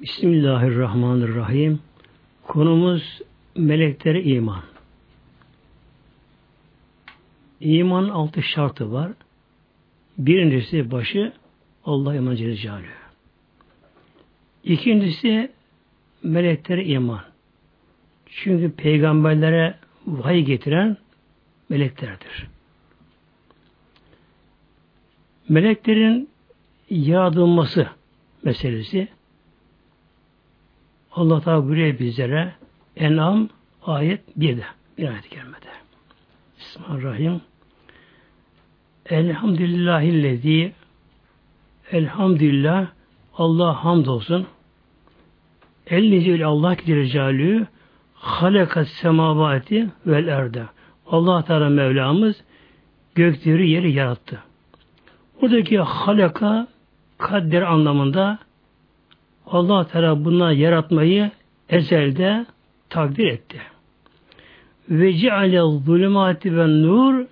Bismillahirrahmanirrahim. Konumuz meleklere iman. İman altı şartı var. Birincisi başı Allah iman Celle İkincisi meleklere iman. Çünkü peygamberlere vahiy getiren meleklerdir. Meleklerin yaratılması meselesi Allah Teala buyuruyor bizlere En'am ayet 1'de bir ayet gelmedi. Bismillahirrahmanirrahim. Elhamdülillahillezî Elhamdülillah Allah hamdolsun. Ellezî Allah ki halekas semavati vel erde. Allah Teala Mevlamız gökleri yeri yarattı. Buradaki halaka kadder anlamında Allah Teala bunlar yaratmayı ezelde takdir etti. Ve ceale zulümati ve nur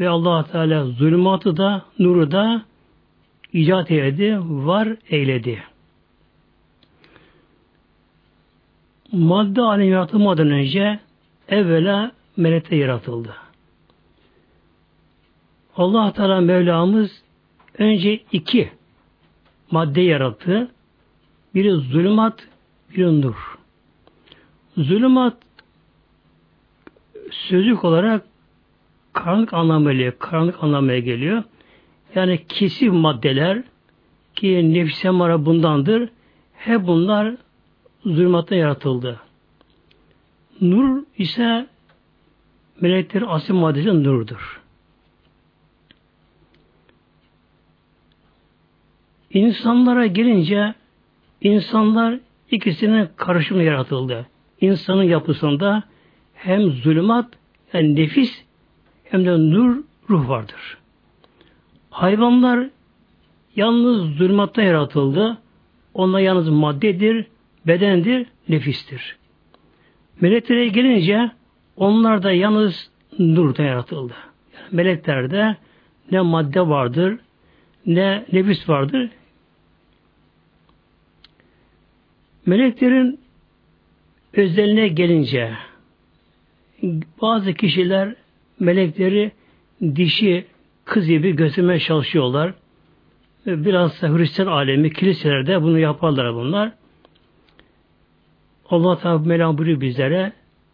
ve Allah Teala zulümatı da nuru da icat eyledi, var eyledi. Madde alemi yaratılmadan önce evvela melekte yaratıldı. Allah Teala Mevlamız önce iki madde yarattı. Biri zulümat, biri nur. Zulümat sözlük olarak karanlık anlamıyla karanlık anlamaya geliyor. Yani kesif maddeler ki nefis emara bundandır. Hep bunlar zulümatta yaratıldı. Nur ise melekler asil maddesi nurdur. İnsanlara gelince insanlar ikisinin karışımı yaratıldı. İnsanın yapısında hem zulümat yani nefis hem de nur ruh vardır. Hayvanlar yalnız zulümatta yaratıldı. Onlar yalnız maddedir, bedendir, nefistir. Meleklere gelince onlar da yalnız nurda yaratıldı. Yani meleklerde ne madde vardır, ne nefis vardır, Meleklerin özelliğine gelince bazı kişiler melekleri dişi kız gibi göstermeye çalışıyorlar. Biraz da Hristiyan alemi, kiliselerde bunu yaparlar bunlar. Allah Teala Mevlam buyuruyor bizlere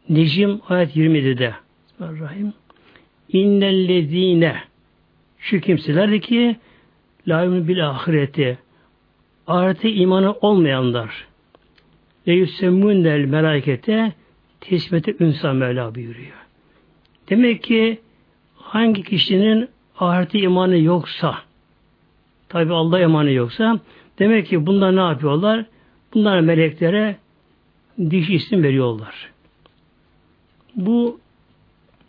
Necim ayet 27'de Rahim. İnnellezine şu kimseler ki la bil ahireti. Ahirete imanı olmayanlar ve yüsemmûnnel melakete tesbete ünsa Mevla buyuruyor. Demek ki hangi kişinin ahireti imanı yoksa tabi Allah imanı yoksa demek ki bunlar ne yapıyorlar? Bunlar meleklere diş isim veriyorlar. Bu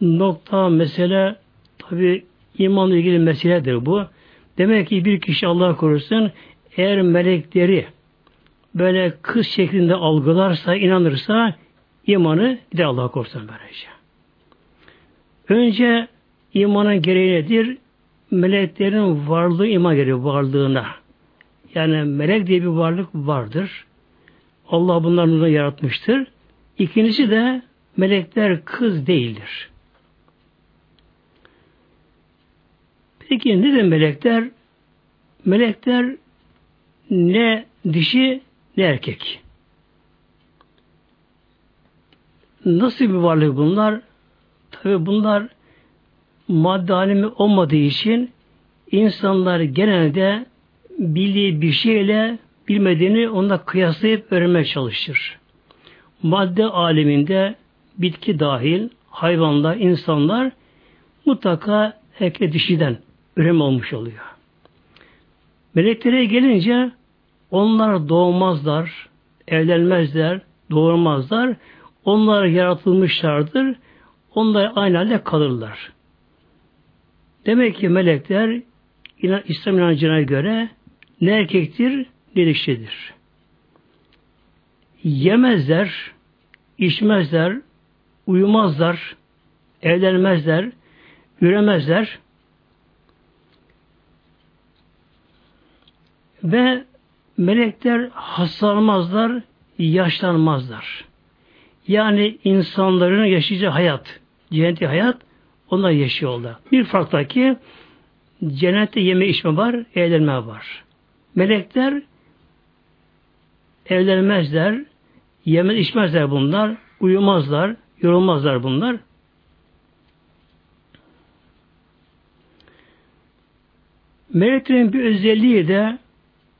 nokta mesele tabi imanla ilgili meseledir bu. Demek ki bir kişi Allah korusun eğer melekleri böyle kız şeklinde algılarsa, inanırsa imanı gider Allah'a korusun böylece. Önce imanın gereği nedir? Meleklerin varlığı iman gereği varlığına. Yani melek diye bir varlık vardır. Allah bunları yaratmıştır. İkincisi de melekler kız değildir. Peki ne de melekler? Melekler ne dişi ne erkek. Nasıl bir varlık bunlar? Tabi bunlar madde alemi olmadığı için insanlar genelde bildiği bir şeyle bilmediğini onda kıyaslayıp öğrenmeye çalışır. Madde aleminde bitki dahil, hayvanlar, insanlar mutlaka erkek dişiden ürem olmuş oluyor. Meleklere gelince onlar doğmazlar, evlenmezler, doğurmazlar. Onlar yaratılmışlardır. Onlar aynı halde kalırlar. Demek ki melekler İslam inancına göre ne erkektir ne dişidir. Yemezler, içmezler, uyumazlar, evlenmezler, üremezler ve melekler hastalanmazlar, yaşlanmazlar. Yani insanların yaşayacağı hayat, cenneti hayat onlar yaşıyorlar. Bir farklı ki cennette yeme içme var, eğlenme var. Melekler evlenmezler, yemez içmezler bunlar, uyumazlar, yorulmazlar bunlar. Meleklerin bir özelliği de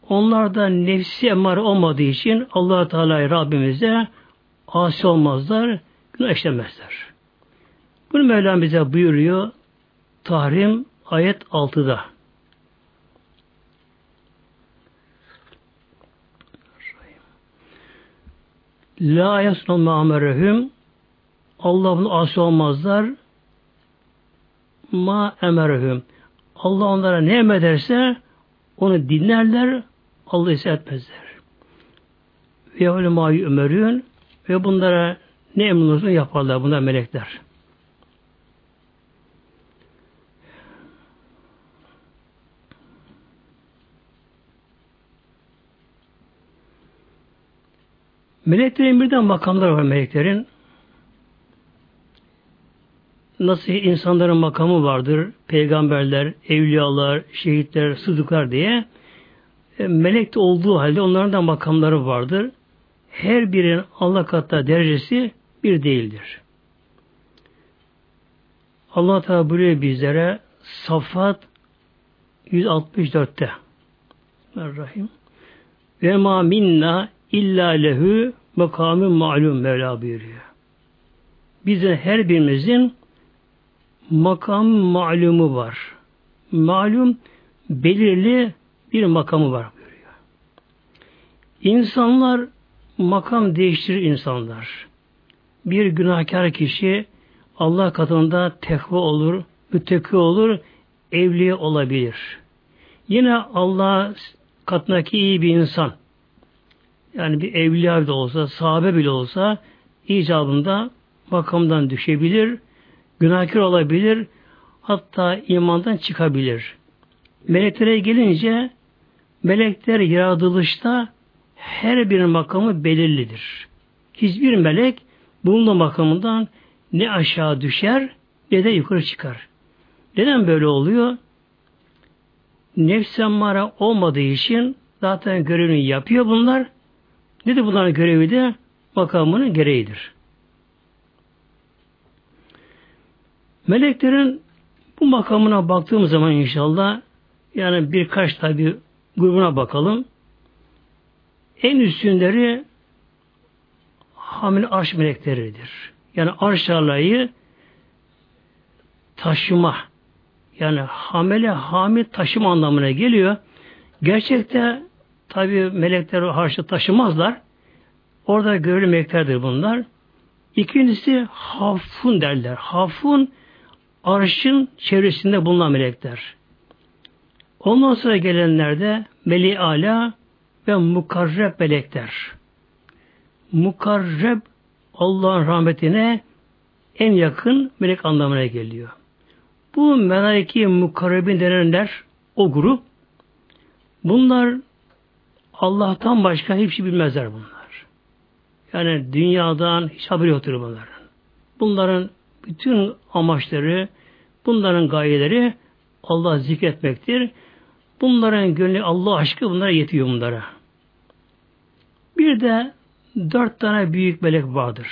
onlarda nefsi emmare olmadığı için allah Teala Rabbimize asi olmazlar, günah işlemezler. Bunu Mevlam bize buyuruyor Tahrim ayet 6'da. La yasnul ma'amerehum Allah'ın asi olmazlar ma emerehum Allah onlara ne emrederse onu dinlerler Allah ise etmezler. Ve ömerün ve bunlara ne emrolursa yaparlar bunlar melekler. Meleklerin birden makamları var meleklerin. Nasıl insanların makamı vardır, peygamberler, evliyalar, şehitler, sıdıklar diye melek de olduğu halde onların da makamları vardır. Her birinin Allah katında derecesi bir değildir. Allah Teala buyuruyor bizlere Safat 164'te Rahim ve ma minna illa lehu makamı malum Mevla buyuruyor. Bize her birimizin makam malumu var. Malum belirli bir makamı var buyuruyor. İnsanlar makam değiştirir insanlar. Bir günahkar kişi Allah katında tekva olur, müttaki olur, evliye olabilir. Yine Allah katındaki iyi bir insan, yani bir evliya da olsa, sahabe bile olsa icabında makamdan düşebilir, günahkar olabilir, hatta imandan çıkabilir. Meleklere gelince melekler yaratılışta her bir makamı belirlidir. Hiçbir melek bulunduğu makamından ne aşağı düşer ne de yukarı çıkar. Neden böyle oluyor? Nefs emmare olmadığı için zaten görevini yapıyor bunlar. Ne de bunların görevi de makamının gereğidir. Meleklerin bu makamına baktığımız zaman inşallah yani birkaç tabi grubuna bakalım. En üstünleri hamile arş melekleridir. Yani arş alayı taşıma yani hamile hamil taşıma anlamına geliyor. Gerçekte tabi melekler harçta taşımazlar. Orada görülü meleklerdir bunlar. İkincisi hafun derler. Hafun arşın çevresinde bulunan melekler. Ondan sonra gelenler de Meli Ala ve mukarreb melekler. Mukarreb Allah'ın rahmetine en yakın melek anlamına geliyor. Bu melaiki mukarrebin denenler o grup bunlar Allah'tan başka hiçbir şey bilmezler bunlar. Yani dünyadan hiç haberi yoktur bunların. Bunların bütün amaçları, bunların gayeleri Allah zikretmektir. Bunların gönlü Allah aşkı bunlara yetiyor bunlara. Bir de dört tane büyük melek vardır.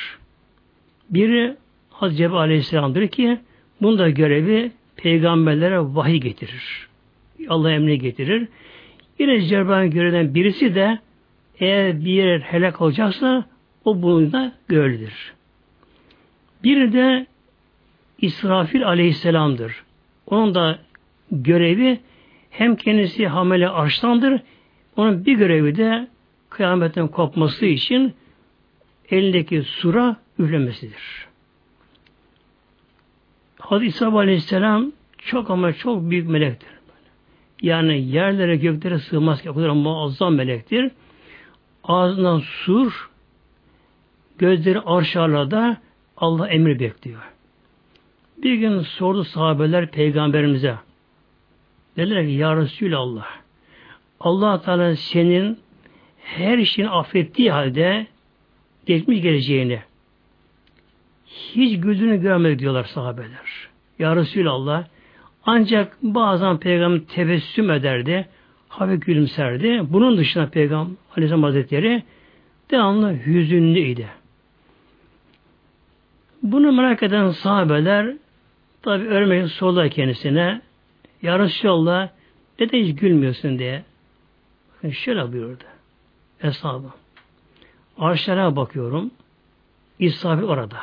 Biri Hazreti Cebrail Aleyhisselam'dır ki bunda görevi peygamberlere vahiy getirir. Allah emri getirir. Yine Cebrail'in görevinden birisi de eğer bir yer helak olacaksa o bunu da görülür. Biri de İsrafil aleyhisselamdır. Onun da görevi hem kendisi hamile arştandır, onun bir görevi de kıyametten kopması için elindeki sura üflemesidir. Hazreti İsa Aleyhisselam çok ama çok büyük melektir. Yani yerlere göklere sığmaz ki o kadar muazzam melektir. Ağzından sur, gözleri arşarlarda Allah emri bekliyor. Bir gün sordu sahabeler peygamberimize. Dediler ki Ya Resulallah Allah Teala senin her şeyin affettiği halde geçmiş geleceğini hiç güldüğünü görmedik diyorlar sahabeler. Ya Resulallah ancak bazen peygamber tebessüm ederdi, hafif gülümserdi. Bunun dışında peygamber Aleyhisselam Hazretleri devamlı hüzünlüydü. Bunu merak eden sahabeler tabi örneğin sordular kendisine Ya Resulallah neden hiç gülmüyorsun diye. Bakın şöyle buyurdu. Eshabı. Arşlara bakıyorum. İsrafil orada.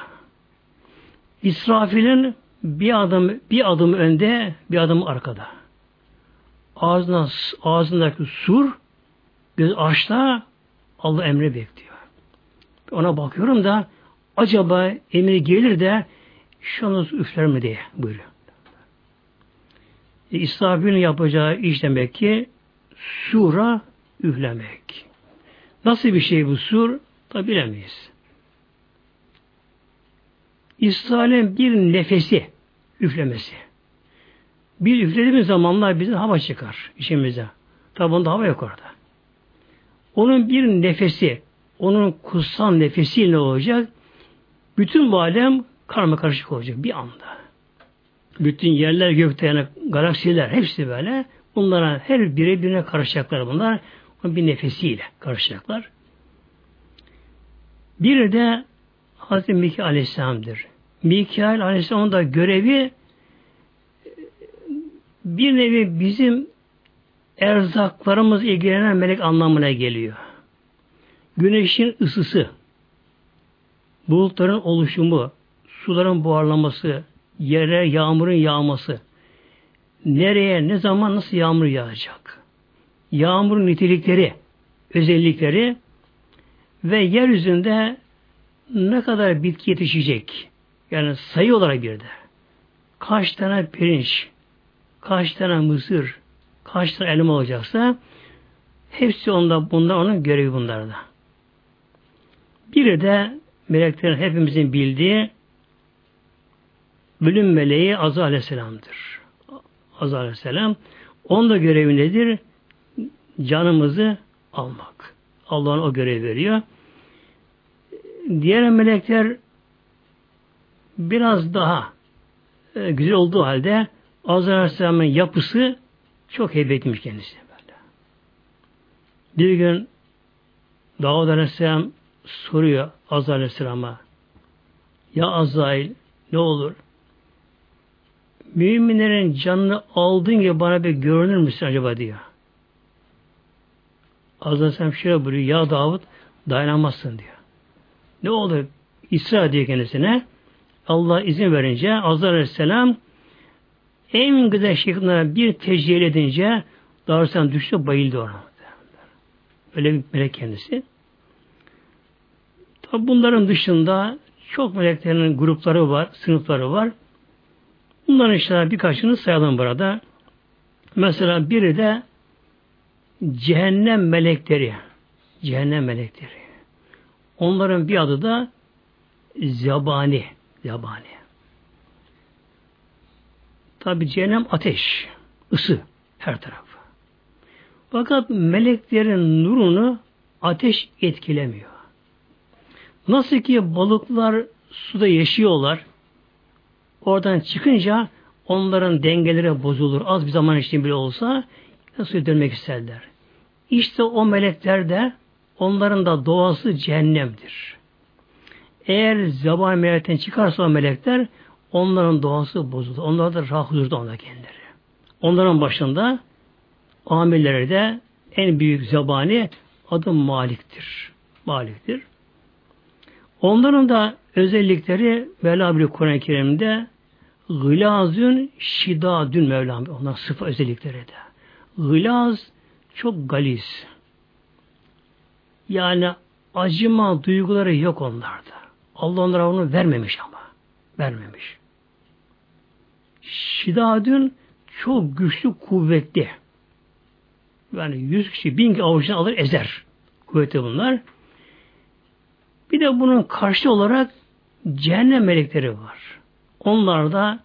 İsrafil'in bir adım bir adım önde, bir adım arkada. Ağzına, ağzındaki sur göz açta Allah emri bekliyor. Ona bakıyorum da acaba emir gelir de şu an üfler mi diye buyuruyor. E, İsrafil'in yapacağı iş demek ki sura üflemek. Nasıl bir şey bu sur? Tabi bilemeyiz. İsrail'in bir nefesi üflemesi. Bir üflediğimiz zamanlar bize hava çıkar işimize. Tabi onda hava yok orada. Onun bir nefesi, onun kutsal nefesi ne olacak? Bütün bu alem karma karışık olacak bir anda. Bütün yerler, gökte yani galaksiler hepsi böyle. Bunlara her biri birine karışacaklar bunlar. Bir nefesiyle karışacaklar. Bir de Hazreti Mikail Aleyhisselam'dır. Mikail Aleyhisselam'ın da görevi bir nevi bizim erzaklarımız ilgilenen melek anlamına geliyor. Güneşin ısısı, bulutların oluşumu, suların buharlaması, yere yağmurun yağması, nereye, ne zaman, nasıl yağmur yağacak? Yağmurun nitelikleri, özellikleri ve yeryüzünde ne kadar bitki yetişecek? Yani sayı olarak bir de. Kaç tane pirinç, kaç tane mısır, kaç tane elma olacaksa hepsi onda, bunlar onun görevi bunlarda. Biri de meleklerin hepimizin bildiği bölüm meleği Azza Aleyhisselam'dır. Azza Aleyhisselam. Onun da görevi nedir? Canımızı almak. Allah'ın o görevi veriyor. Diğer melekler biraz daha e, güzel olduğu halde Azrail Aleyhisselam'ın yapısı çok heybetmiş kendisi. Böyle. Bir gün Davud Aleyhisselam soruyor Azrail Aleyhisselam'a Ya Azrail ne olur müminlerin canını aldığın gibi bana bir görünür müsün acaba diyor. Azrail Aleyhisselam şöyle buyuruyor Ya Davud dayanamazsın diyor. Ne olur İsra diyor kendisine Allah izin verince Azrail Aleyhisselam en güzel şekilde bir tecelli edince Darüsselam düştü bayıldı ona. Öyle bir melek kendisi. Tabi bunların dışında çok meleklerin grupları var, sınıfları var. Bunların işte birkaçını sayalım burada. Mesela biri de cehennem melekleri. Cehennem melekleri. Onların bir adı da zabani. Zabani. Tabi cehennem ateş, ısı her taraf. Fakat meleklerin nurunu ateş etkilemiyor. Nasıl ki balıklar suda yaşıyorlar, oradan çıkınca onların dengeleri bozulur. Az bir zaman için bile olsa nasıl dönmek isterler. İşte o melekler de onların da doğası cehennemdir. Eğer zaban melekten çıkarsa o melekler onların doğası bozulur. Onlar da rahat huzurda onlar kendileri. Onların başında amirleri de en büyük zabani adı Malik'tir. Malik'tir. Onların da özellikleri bir Kur'an-ı Kerim'de gılazün şidadün Mevlam. Onların sıfı özellikleri de. Gılaz çok galiz. Yani acıma duyguları yok onlarda. Allah onlara onu vermemiş ama. Vermemiş. Şidadün çok güçlü, kuvvetli. Yani yüz kişi, bin kişi avucuna alır, ezer. Kuvvetli bunlar. Bir de bunun karşı olarak cehennem melekleri var. Onlar da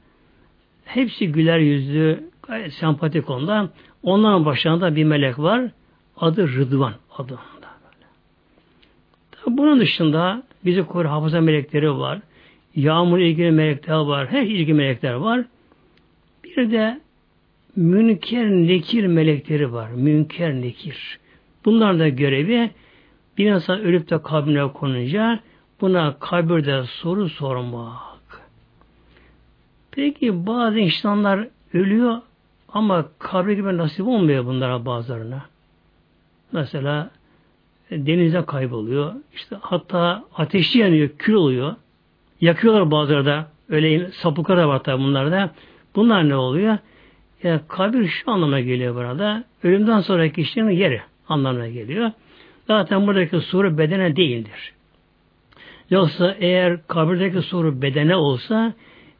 hepsi güler yüzlü, gayet sempatik onlar. Onların başlarında bir melek var. Adı Rıdvan. Adı onda. Bunun dışında bizi koru hafıza melekleri var. Yağmur ilgili melekler var. Her ilgili melekler var. Bir de münker nekir melekleri var. Münker nekir. Bunların da görevi bir insan ölüp de kabrine konunca buna kabirde soru sormak. Peki bazı insanlar ölüyor ama kabir gibi nasip olmuyor bunlara bazılarına. Mesela e, denize kayboluyor. İşte hatta ateşli yanıyor, kül oluyor. Yakıyorlar bazıları da. Öyle sapıklar da var tabi bunlarda. Bunlar ne oluyor? Yani kabir şu anlamına geliyor burada. Ölümden sonraki kişinin yeri anlamına geliyor. Zaten buradaki soru bedene değildir. Yoksa eğer kabirdeki soru bedene olsa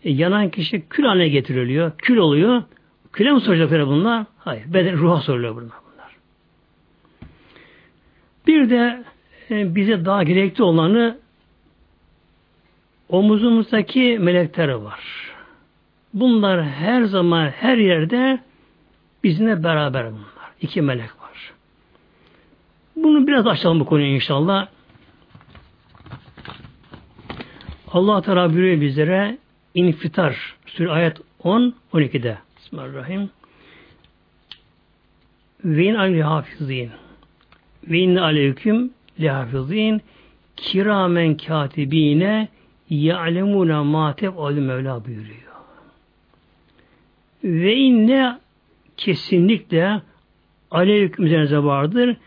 e, yanan kişi kül haline getiriliyor. Kül oluyor. Küle mi soracaklar bunlar? Hayır. Beden, ruha soruluyor bunlar. bunlar. Bir de e, bize daha gerekli olanı omuzumuzdaki melekler var. Bunlar her zaman her yerde bizimle beraber bunlar. İki melek var. Bunu biraz açalım bu konuyu inşallah. Allah Teala buyuruyor bizlere İnfitar Sure ayet 10 12'de. Bismillahirrahmanirrahim. Ve in aleyhi hafizin. Ve inne aleyküm lehafizin kiramen katibine ya'lemune ma tef'alü Mevla buyuruyor. Ve inne kesinlikle aleyküm üzerinize vardır.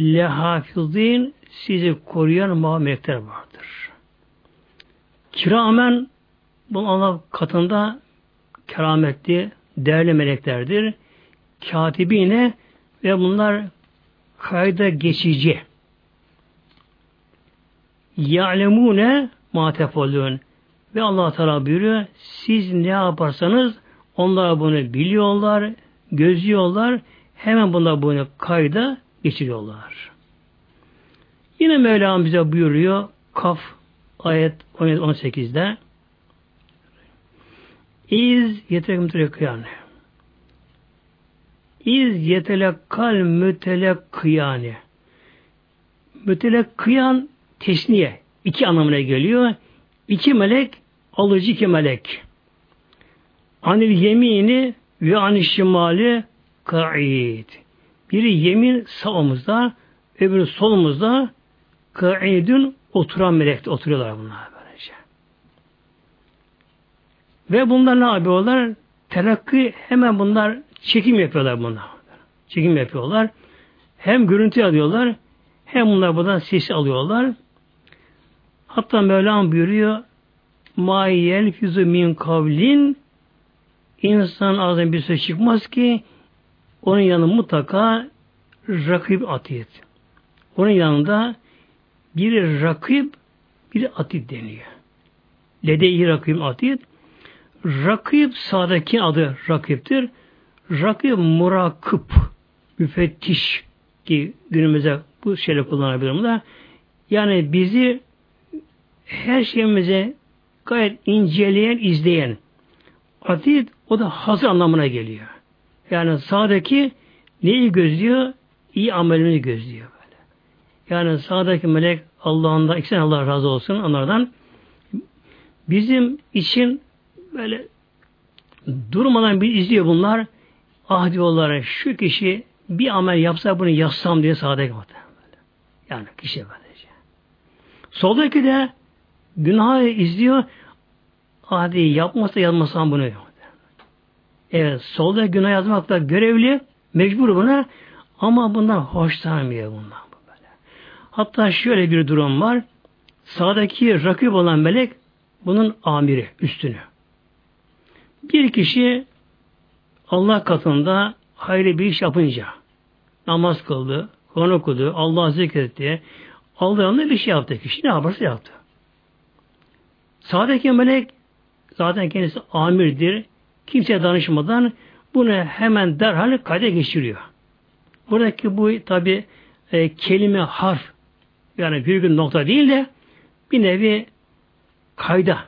Lehafizin sizi koruyan melekler vardır. Kiramen bu Allah katında kerametli, değerli meleklerdir. Katibine ve bunlar kayda geçici. Ya'lemune ma tefalun. Ve Allah Teala buyuruyor, siz ne yaparsanız onlar bunu biliyorlar, gözlüyorlar, hemen bunlar bunu kayda geçiriyorlar. Yine Mevlam bize buyuruyor, Kaf ayet 17-18'de İz yetekim kıyane. İz yetelekkal mütelekkıyane. Mütelekkiyan teşniye. iki anlamına geliyor. İki melek, alıcı iki melek. Anil yemini ve anil şimali ka'id. Biri yemin sağımızda, öbürü solumuzda ka'idün oturan melek oturuyorlar bunlar. Ve bunlar ne yapıyorlar? Terakki hemen bunlar çekim yapıyorlar bunlar. Çekim yapıyorlar. Hem görüntü alıyorlar hem bunlar buradan ses alıyorlar. Hatta Mevlam buyuruyor Ma yelfizu min kavlin insan ağzından bir söz çıkmaz ki onun yanında mutlaka rakip atiyet. Onun yanında bir rakip bir atid deniyor. Lede-i rakip atid Rakip sağdaki adı rakiptir. Rakip murakıp, müfettiş ki günümüzde bu şeyle kullanabilirim bunlar. Yani bizi her şeyimize gayet inceleyen, izleyen. Atid o da hazır anlamına geliyor. Yani sağdaki neyi gözlüyor? İyi amelini gözlüyor böyle. Yani sağdaki melek Allah'ın da ikisi Allah razı olsun onlardan. Bizim için böyle durmadan bir izliyor bunlar. Ah diyorlar şu kişi bir amel yapsa bunu yazsam diye sağdaki böyle. Yani kişi böylece. Soldaki de günahı izliyor. Hadi yapmasa yazmasam bunu. Evet, solda günah yazmakta görevli, mecbur buna ama bundan hoşlanmıyor bundan. Böyle. Hatta şöyle bir durum var. Sağdaki rakip olan melek bunun amiri, üstünü. Bir kişi Allah katında hayırlı bir iş yapınca namaz kıldı, Kur'an okudu, Allah zikretti, Allah yanında bir şey yaptı kişi. Ne yaparsa yaptı. Sağdaki melek zaten kendisi amirdir. Kimseye danışmadan bunu hemen derhal kayda geçiriyor. Buradaki bu tabi e, kelime harf yani virgül nokta değil de bir nevi kayda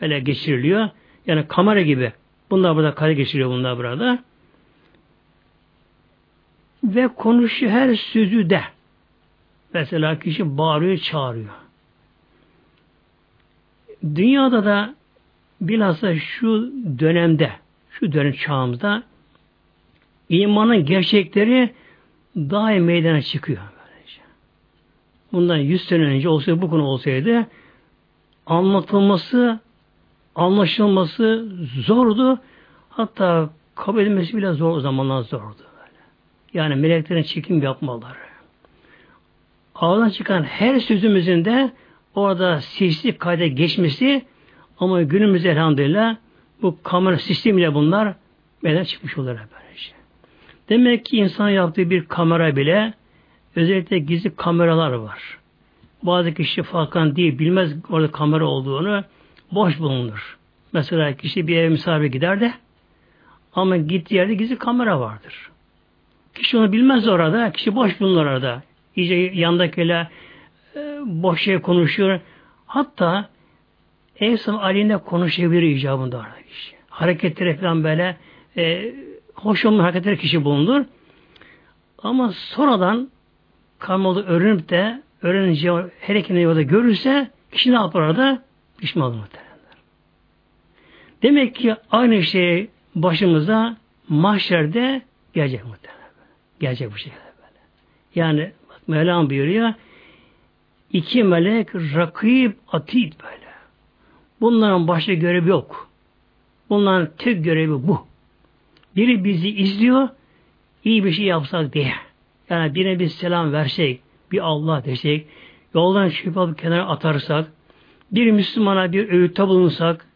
böyle geçiriliyor. Yani kamera gibi Bunlar burada kale geçiriyor bunlar burada. Ve konuşu her sözü de Mesela kişi bağırıyor, çağırıyor. Dünyada da bilhassa şu dönemde, şu dönem çağımızda imanın gerçekleri daha meydana çıkıyor. Böylece. Bundan yüz sene önce olsaydı, bu konu olsaydı anlatılması, anlaşılması zordu. Hatta kabul edilmesi bile zor o zamanlar zordu. Böyle. Yani meleklerin çekim yapmaları. Ağzından çıkan her sözümüzün de orada sesli kayda geçmesi ama günümüzde elhamdülillah bu kamera sistemiyle bunlar meydana çıkmış olur böylece. Demek ki insan yaptığı bir kamera bile özellikle gizli kameralar var. Bazı kişi fakan değil, bilmez orada kamera olduğunu boş bulunur. Mesela kişi bir ev misafir gider de ama gittiği yerde gizli kamera vardır. Kişi onu bilmez orada, kişi boş bulunur orada. İyice yandakiyle e, boş şey konuşuyor. Hatta ev aleyhinde konuşabilir icabında orada kişi. Hareketleri falan böyle e, hoş olmayan hareketleri kişi bulunur. Ama sonradan kamuoyu öğrenip de öğrenince her ikini yolda görürse kişi ne yapar orada? Pişman olur. Demek ki aynı şey başımıza mahşerde gelecek muhtemelen. Gelecek bu şekilde böyle. Yani bak Mevlam buyuruyor iki melek rakip atid böyle. Bunların başka görevi yok. Bunların tek görevi bu. Biri bizi izliyor, iyi bir şey yapsak diye. Yani birine bir selam versek, bir Allah desek, yoldan çıkıp alıp kenara atarsak, bir Müslümana bir öğütte bulunsak,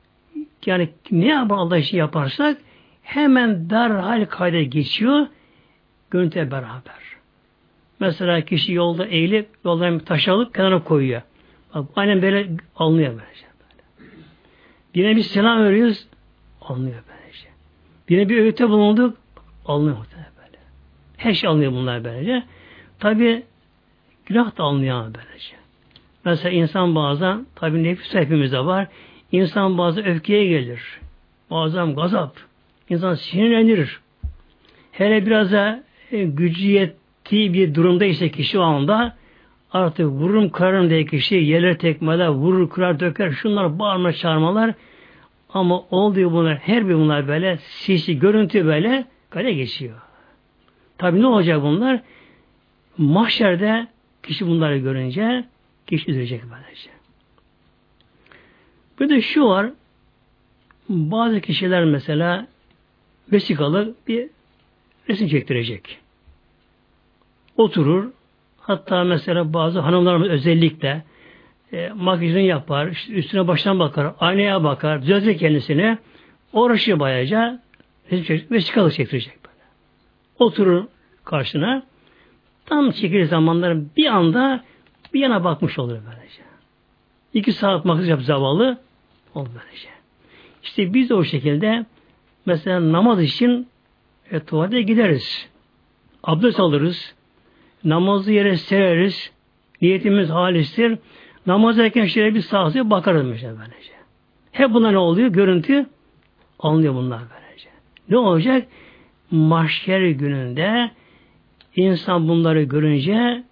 yani ne yapar Allah için yaparsak, hemen derhal kayda geçiyor, görüntüye beraber. Mesela kişi yolda eğilip, yoldan bir taş alıp kenara koyuyor. Bak, aynen böyle alınıyor böylece. Böyle. Birine bir selam veriyoruz, alınıyor böylece. Birine bir öğütte bulunduk, alınıyor böyle. Her şey alınıyor bunlar böylece. Tabi Günah da alınıyor böylece. Mesela insan bazen, tabi nefis hepimizde var, insan bazı öfkeye gelir. Bazen gazap. İnsan sinirlenir. Hele biraz da e, gücü yettiği bir durumda ise kişi o anda artık vururum kararım diye kişi yerler tekmeler, vurur, kırar, döker, şunlar bağırma, çağırmalar ama oluyor bunlar, her bir bunlar böyle sisi, görüntü böyle kale geçiyor. Tabi ne olacak bunlar? Mahşerde Kişi bunları görünce kişi üzülecek böylece. Bir de şu var bazı kişiler mesela vesikalı bir resim çektirecek. Oturur hatta mesela bazı hanımlarımız özellikle e, makyajını yapar, üstüne baştan bakar, aynaya bakar, düzeltir kendisini. Uğraşıyor bayaca resim çektirecek, vesikalı çektirecek böyle. Oturur karşına Tam çekili zamanların bir anda bir yana bakmış olur böylece. İki saat maksız yap zavallı olur böylece. İşte biz de o şekilde mesela namaz için e, tuvalete gideriz. Abdest alırız. Namazı yere sereriz. Niyetimiz halistir. Namaz erken şöyle bir sağa bakarız mesela böylece. Hep buna ne oluyor? Görüntü alınıyor bunlar böylece. Ne olacak? Mahşer gününde İnsan bunları görünce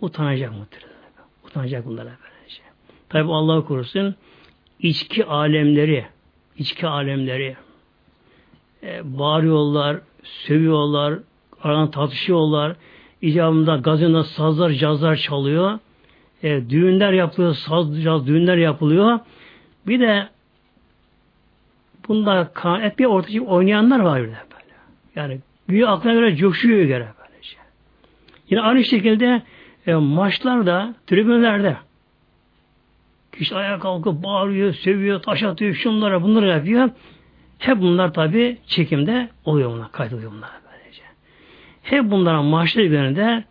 utanacak muhtemelen. Utanacak bunlara böylece. Tabi Allah korusun içki alemleri içki alemleri e, bağırıyorlar, sövüyorlar, aradan tartışıyorlar. İcabında gazında sazlar, cazlar çalıyor. E, düğünler yapılıyor, saz, caz düğünler yapılıyor. Bir de bunda hep bir ortaya oynayanlar var böyle. Yani büyü aklına göre coşuyor göre. Yine aynı şekilde e, maçlarda, tribünlerde kişi ayağa kalkıp bağırıyor, seviyor, taş atıyor, şunlara bunları yapıyor. Hep bunlar tabi çekimde oluyor bunlar, kaydoluyor bunlar böylece. Hep bunların maçları üzerinde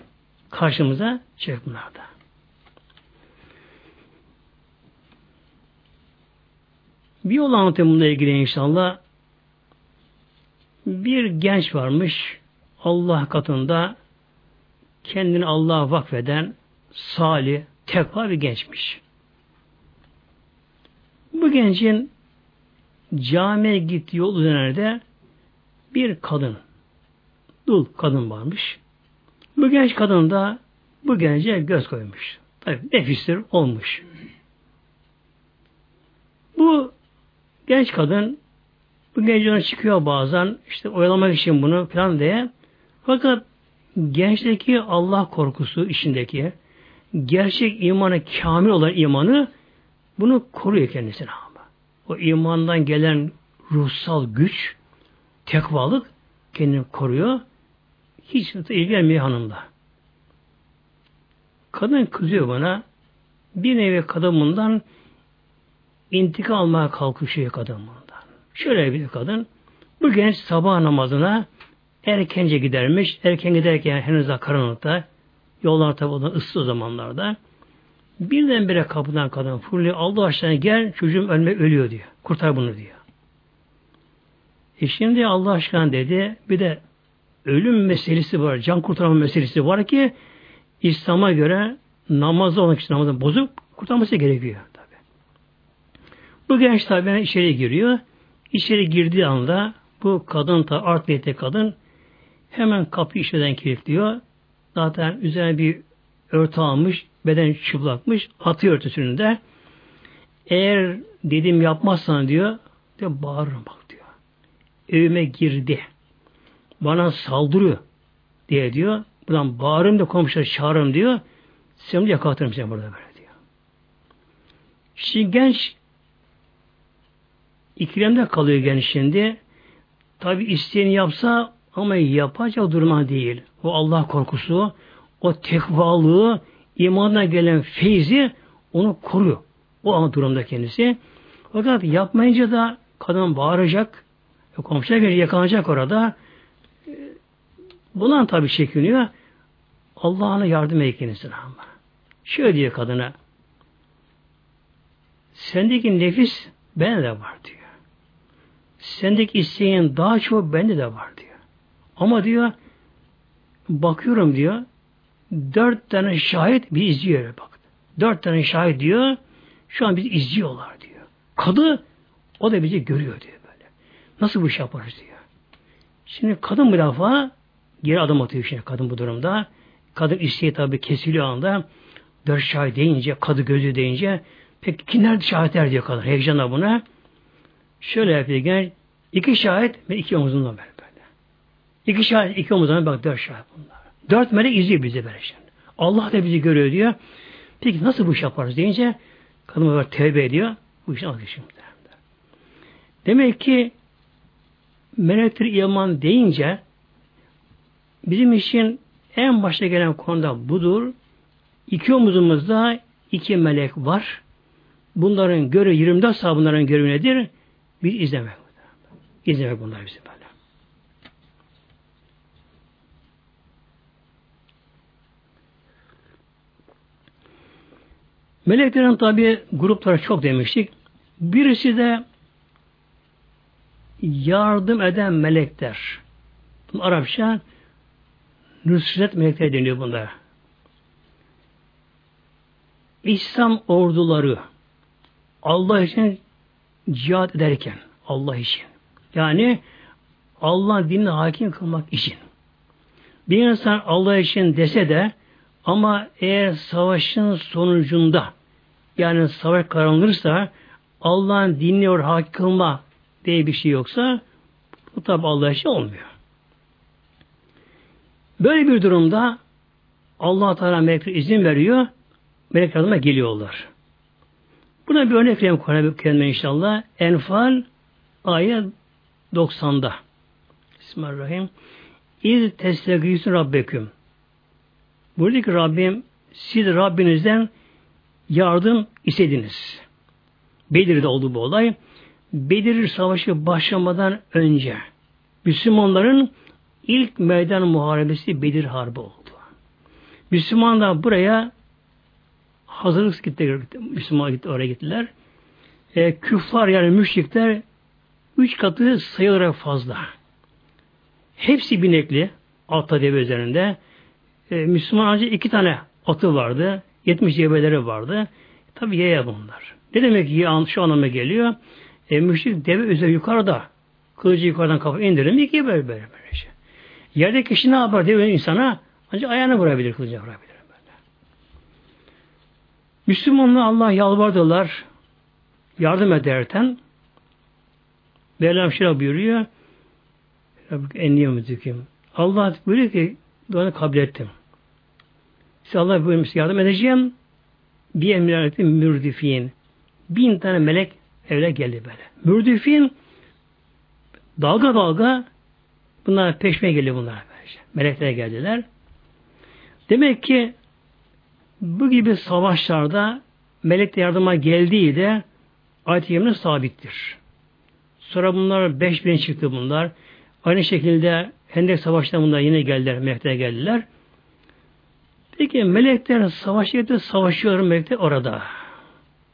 karşımıza çıkıyor bunlar da. Bir yol anlatayım bununla ilgili inşallah. Bir genç varmış Allah katında kendini Allah'a vakfeden salih, tekva bir gençmiş. Bu gencin camiye gittiği yol üzerinde bir kadın, dul kadın varmış. Bu genç kadın da bu gence göz koymuş. Tabi nefistir olmuş. Bu genç kadın bu genç çıkıyor bazen işte oyalamak için bunu falan diye. Fakat gençteki Allah korkusu içindeki gerçek imanı, kamil olan imanı bunu koruyor kendisine ama. O imandan gelen ruhsal güç, tekvalık kendini koruyor. Hiç ilgilenmiyor hanımla. Kadın kızıyor bana. Bir nevi kadın bundan intikam almaya kalkışıyor kadın bundan. Şöyle bir kadın. Bu genç sabah namazına erkence gidermiş. Erken giderken henüz daha karanlıkta. Yollar tabi ıssız zamanlarda. Birdenbire kapıdan kadın fırlıyor. Allah aşkına gel çocuğum ölme ölüyor diyor. Kurtar bunu diyor. E şimdi Allah aşkına dedi bir de ölüm meselesi var. Can kurtarma meselesi var ki İslam'a göre namazda olan kişi namazını bozup kurtarması gerekiyor. Tabi. Bu genç tabi içeri giriyor. İçeri girdiği anda bu kadın ta art kadın hemen kapıyı içeriden kilitliyor. Zaten üzerine bir örtü almış, beden çıplakmış, atıyor örtüsünü de. Eğer dedim yapmazsan diyor, diyor bağırırım bak diyor. Evime girdi. Bana saldırıyor diye diyor. Buradan bağırırım da komşuları çağırırım diyor. Seni yakalatırım seni burada böyle diyor. Şimdi genç ikilemde kalıyor genç şimdi. Tabi isteyeni yapsa ama yapacak duruma değil. O Allah korkusu, o tekvalığı, imanına gelen feyzi onu koruyor. O an durumda kendisi. Fakat yapmayınca da kadın bağıracak, komşuya gelince yakalanacak orada. E, Bulan tabi çekiniyor. Allah'ına yardım kendisine ama. Şöyle diyor kadına. Sendeki nefis bende de var diyor. Sendeki isteğin daha çok bende de var diyor. Ama diyor bakıyorum diyor dört tane şahit bir izliyor bak. Dört tane şahit diyor şu an bizi izliyorlar diyor. Kadı o da bizi görüyor diyor böyle. Nasıl bu iş yaparız diyor. Şimdi kadın bir defa geri adım atıyor şimdi kadın bu durumda. Kadın isteği tabi kesiliyor anda. Dört şahit deyince, kadı gözü deyince peki kimler şahitler diyor kadın. Heyecanla buna. Şöyle yapıyor genç. İki şahit ve iki omuzundan böyle. İki şahit, iki omuzundan bak dört şahit bunlar. Dört melek izliyor bizi böyle şimdi. Allah da bizi görüyor diyor. Peki nasıl bu iş yaparız deyince kadın böyle tevbe ediyor. Bu işin alışıyor. Demek ki melektir iman deyince bizim için en başta gelen konuda budur. İki omuzumuzda iki melek var. Bunların görevi 24 saat bunların görevi nedir? Bir izlemek. İzlemek bunlar bizi böyle. Meleklerin tabi grupları çok demiştik. Birisi de yardım eden melekler. Arapça Nusret melekleri deniyor bunlar. İslam orduları Allah için cihat ederken Allah için yani Allah dinine hakim kılmak için bir insan Allah için dese de ama eğer savaşın sonucunda yani savaş karanırsa Allah'ın dinine hakim kılma diye bir şey yoksa bu tabi Allah için olmuyor. Böyle bir durumda Allah Teala melekler izin veriyor. Melekler adına geliyorlar. Buna bir örnek vereyim Kur'an-ı inşallah. Enfal ayet 90'da. Bismillahirrahmanirrahim. İz testegîsün rabbeküm. Buradaki Rabbim siz Rabbinizden yardım istediniz. Bedir'de oldu bu olay. Bedir Savaşı başlamadan önce Müslümanların ilk meydan muharebesi Bedir Harbi oldu. Müslümanlar buraya hazırlık gitti, Müslüman gitti, oraya gittiler. E, küffar yani müşrikler üç katı sayılarak fazla. Hepsi binekli, altta deve üzerinde. E, Müslüman ancak iki tane atı vardı. Yetmiş develeri vardı. Tabi yaya bunlar. Ne demek ki şu anlama geliyor? E, müşrik deve üzeri yukarıda. Kılıcı yukarıdan kafa indirin. İkiye böyle böyle böyle şey. Yerde kişi ne yapar diye insana ancak ayağını vurabilir, kılıcı vurabilir. Böyle. Müslümanlar Allah yalvardılar yardım ederken Mevlam şöyle buyuruyor Enniyem müzikim. Allah buyuruyor ki duanı kabul ettim. Allah buyurmuş yardım edeceğim. Bir emniyeti mürdifin. Bin tane melek evle geldi böyle. Mürdifin dalga dalga bunlar peşme geliyor bunlar. Böylece. Melekler geldiler. Demek ki bu gibi savaşlarda melek yardıma geldiği de ayet-i sabittir. Sonra bunlar beş bin çıktı bunlar. Aynı şekilde Hendek Savaşı'nda bunlar yine geldiler, melekler geldiler. Peki melekler savaşıyor, savaşıyor melekler orada.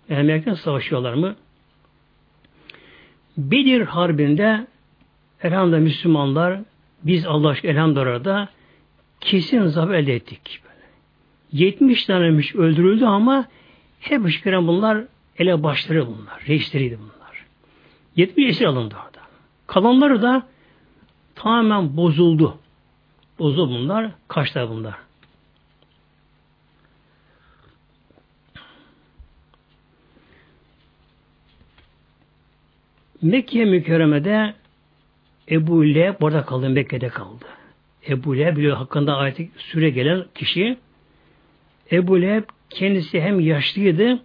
Yani melekler savaşıyorlar mı? Bedir Harbi'nde elhamdülillah Müslümanlar biz Allah aşkına elhamdülillah orada kesin zafer elde ettik. Böyle. 70 tane öldürüldü ama hep ışkıran bunlar ele başları bunlar. Reisleriydi bunlar. 70 esir alındı orada. Kalanları da tamamen bozuldu. Bozuldu bunlar. Kaçlar bunlar. Mekke mükerremede Ebu Leheb orada kaldı. Mekke'de kaldı. Ebu Leheb biliyor hakkında ayet süre gelen kişi Ebu Leheb kendisi hem yaşlıydı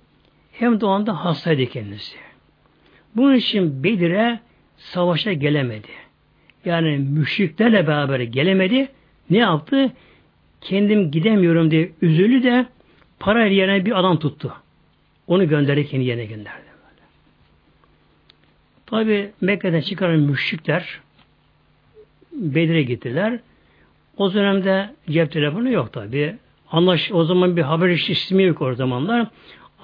hem de o anda hastaydı kendisi. Bunun için Bedir'e savaşa gelemedi. Yani müşriklerle beraber gelemedi. Ne yaptı? Kendim gidemiyorum diye üzülü de para yerine bir adam tuttu. Onu gönderdi kendi yerine gönderdi. Tabi Mekke'den çıkaran müşrikler Bedir'e gittiler. O dönemde cep telefonu yok tabi. Anlaş o zaman bir haber sistemi yok o zamanlar.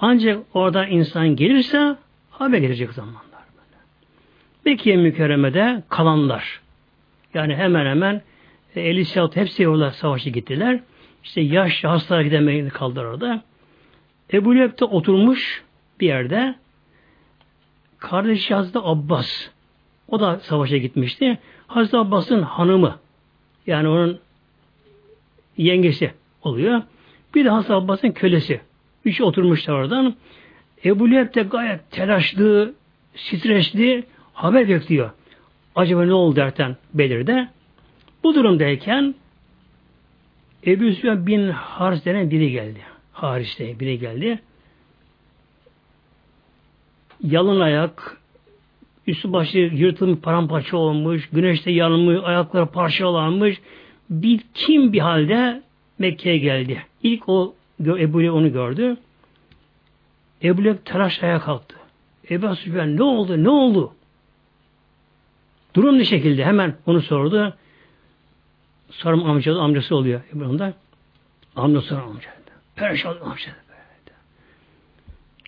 Ancak orada insan gelirse haber gelecek zamanlar. Mekke mükerremede kalanlar. Yani hemen hemen 50 saat hepsi yolda savaşı gittiler. İşte yaş hastalara gidemeyeni kaldılar orada. Ebu Leheb de oturmuş bir yerde. Kardeşi Hazreti Abbas. O da savaşa gitmişti. Hazreti Abbas'ın hanımı. Yani onun yengesi oluyor. Bir de Hazreti Abbas'ın kölesi. Üç oturmuşlar oradan. Ebu Leheb de gayet telaşlı, stresli haber bekliyor. Acaba ne oldu derken belirde. Bu durumdayken Ebu Süfyan bin Haris denen biri geldi. Haris biri geldi. Yalın ayak, üstü başı yırtılmış paramparça olmuş, güneşte yanmış, ayakları parçalanmış, bir kim bir halde Mekke'ye geldi. İlk o Ebu Leheb onu gördü. Ebu Leheb telaş ayağa kalktı. Ebu Süfyan ne oldu? Ne oldu? Durum ne şekilde? Hemen onu sordu. Sarım amcası, amcası oluyor. Bunda. Amcası amca. Perişan amca.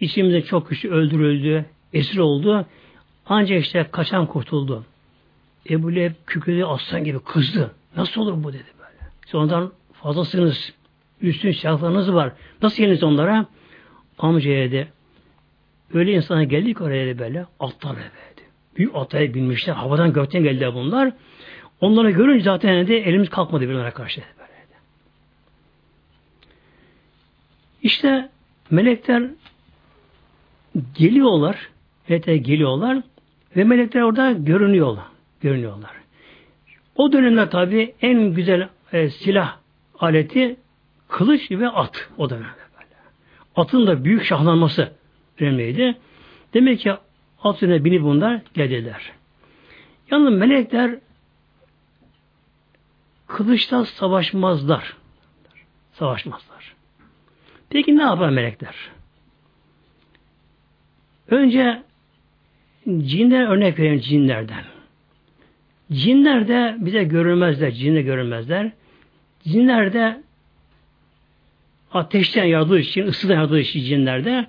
İçimizde çok kişi öldürüldü, esir oldu. Ancak işte kaçan kurtuldu. Ebu Leheb kükredi aslan gibi kızdı. Nasıl olur bu dedi böyle. Sonradan fazlasınız. Üstün silahlarınız var. Nasıl yeniniz onlara? Amcaya dedi. Öyle insana geldik oraya böyle. Atlar eve büyük ataya binmişler. Havadan gökten geldiler bunlar. Onları görünce zaten de elimiz kalkmadı bir onlara karşı. Böyle. İşte melekler geliyorlar. Melekler geliyorlar ve melekler orada görünüyorlar. Görünüyorlar. O dönemde tabi en güzel e, silah aleti kılıç ve at o dönemde böyle. Atın da büyük şahlanması önemliydi. Demek ki At üstüne binip bunlar geldiler. Yalnız melekler kılıçta savaşmazlar. Savaşmazlar. Peki ne yapar melekler? Önce cinler örnek verelim cinlerden. Cinler de bize görünmezler, cinle görünmezler. Cinler de ateşten yardığı için, ısıdan yardığı için cinlerde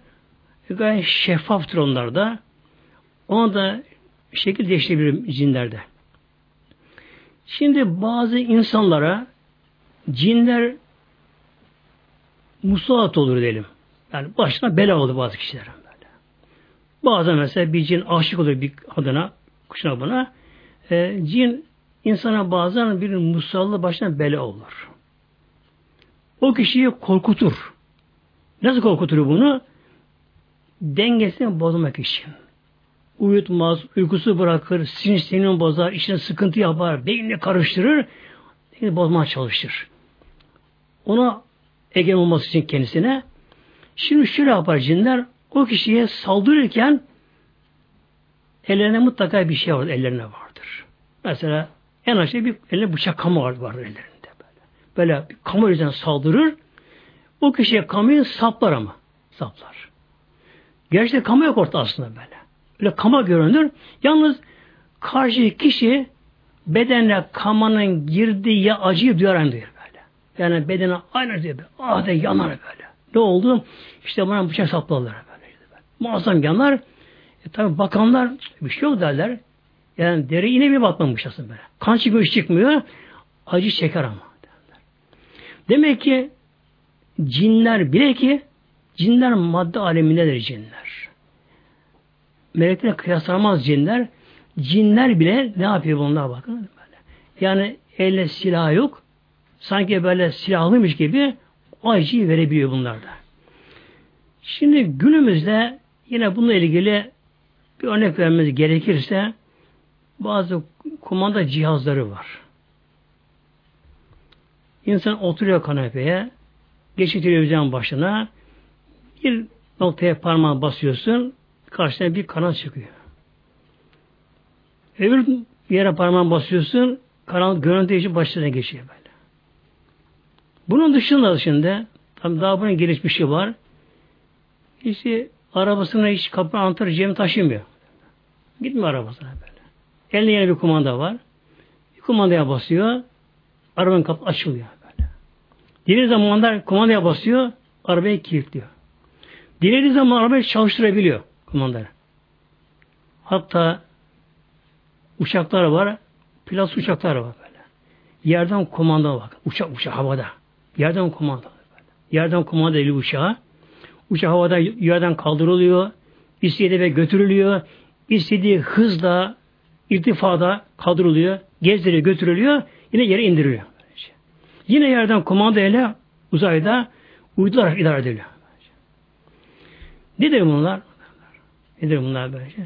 gayet şeffaftır onlar da. Ona da şekil değiştirebilir cinlerde. Şimdi bazı insanlara cinler musallat olur diyelim. Yani başına bela olur bazı kişiler böyle. Bazen mesela bir cin aşık olur bir adına, kuşuna buna. E, cin insana bazen bir musallı başına bela olur. O kişiyi korkutur. Nasıl korkutur bunu? Dengesini bozmak için. Uyutmaz, uykusu bırakır, sinir bozar, işine sıkıntı yapar, beynini karıştırır, dengeni bozmaya çalışır. Ona egen olması için kendisine. Şimdi şöyle yapar cinler, o kişiye saldırırken ellerine mutlaka bir şey var, ellerine vardır. Mesela en aşağıda bir eline bıçak kamu var, var ellerinde böyle. Böyle bir kamu yüzden saldırır. O kişiye kamuyu saplar ama. Saplar. Gerçekten kamu yok orta aslında böyle. Böyle kama görünür. Yalnız karşı kişi bedenle kamanın girdiği acıyı duyar duyar böyle. Yani bedene aynı böyle. Ah de yanar böyle. Ne oldu? İşte bana bıçak sapladılar. Muazzam yanar. E tabi bakanlar bir şey yok derler. Yani deri yine bir batmamış aslında böyle. Kan çıkmıyor, çıkmıyor. Acı çeker ama. Derler. Demek ki cinler bile ki cinler madde alemindedir cinler. Melekler kıyaslanmaz cinler. Cinler bile ne yapıyor bunlar bakın. Böyle. Yani elle silah yok. Sanki böyle silahlıymış gibi o acıyı verebiliyor bunlarda. Şimdi günümüzde yine bununla ilgili bir örnek vermemiz gerekirse bazı kumanda cihazları var. İnsan oturuyor kanepeye, geçiyor televizyon başına, bir noktaya parmağını basıyorsun, karşına bir kanal çıkıyor. Öbür yere parmağını basıyorsun, kanal görüntü için başına geçiyor böyle. Bunun dışında dışında, tam daha bunun gelişmişi var. İşte arabasına hiç kapı anahtarı cebine taşımıyor. Gitmiyor arabasına böyle. Elinde yine bir kumanda var. Bir kumandaya basıyor. Arabanın kapı açılıyor böyle. Diğer zamanlar kumandaya basıyor. Arabayı kilitliyor. Dilediği zaman arabayı çalıştırabiliyor kumandayla. Hatta uçaklar var. Pilot uçaklar var böyle. Yerden kumanda var. Uçak uçak havada. Yerden kumanda. Böyle. Yerden kumanda eli uçağı. Uçak havada yerden kaldırılıyor. İstediği ve götürülüyor. İstediği hızla irtifada kaldırılıyor, gezdiriliyor, götürülüyor, yine yere indiriliyor. Yine yerden kumanda ile uzayda uydular idare ediliyor. Nedir bunlar? Nedir bunlar böylece?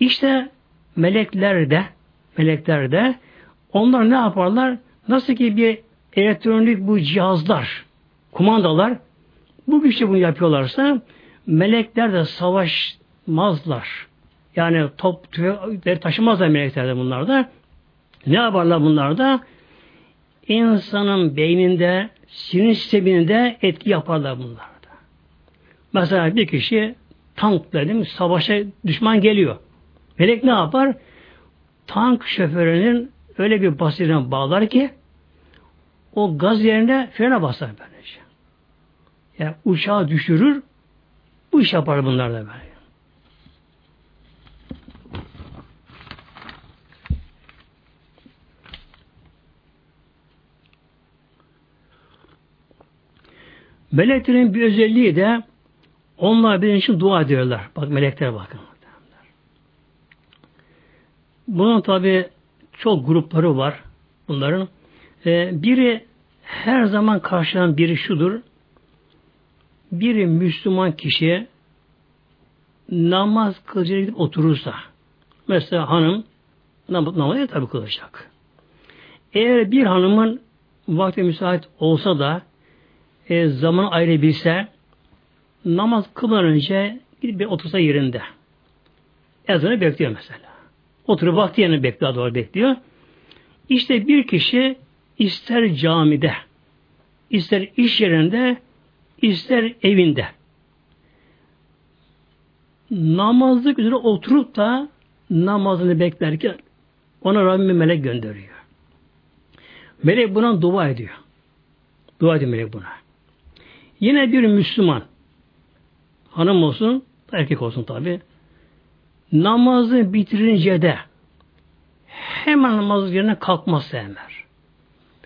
İşte melekler de melekler de onlar ne yaparlar? Nasıl ki bir elektronik bu cihazlar, kumandalar bu güçle bunu yapıyorlarsa melekler de savaşmazlar. Yani top tüfekleri taşımazlar melekler de bunlar da. Ne yaparlar bunlar da? İnsanın beyninde, sinir sisteminde etki yaparlar bunlar da. Mesela bir kişi tank dedim, savaşa düşman geliyor. Melek ne yapar? Tank şoförünün öyle bir basirine bağlar ki o gaz yerine frene basar böylece. Yani uçağı düşürür, bu iş yapar bunlar da böyle. Meleklerin bir özelliği de onlar bizim için dua ediyorlar. Bak melekler bakın. Bunun tabi çok grupları var bunların. Ee, biri her zaman karşılanan biri şudur. Biri Müslüman kişi namaz kılacak gidip oturursa mesela hanım namaz, namaz tabi kılacak. Eğer bir hanımın vakti müsait olsa da e, zaman ayırabilse namaz kılmadan önce gidip bir otursa yerinde. Ezanı bekliyor mesela. Oturup vakti yerine bekliyor, doğru bekliyor. İşte bir kişi ister camide, ister iş yerinde, ister evinde namazlık üzere oturup da namazını beklerken ona Rabbim melek gönderiyor. Melek buna dua ediyor. Dua ediyor melek buna. Yine bir Müslüman hanım olsun, erkek olsun tabi namazı bitirince de hemen namaz yerine kalkmaz sevmer.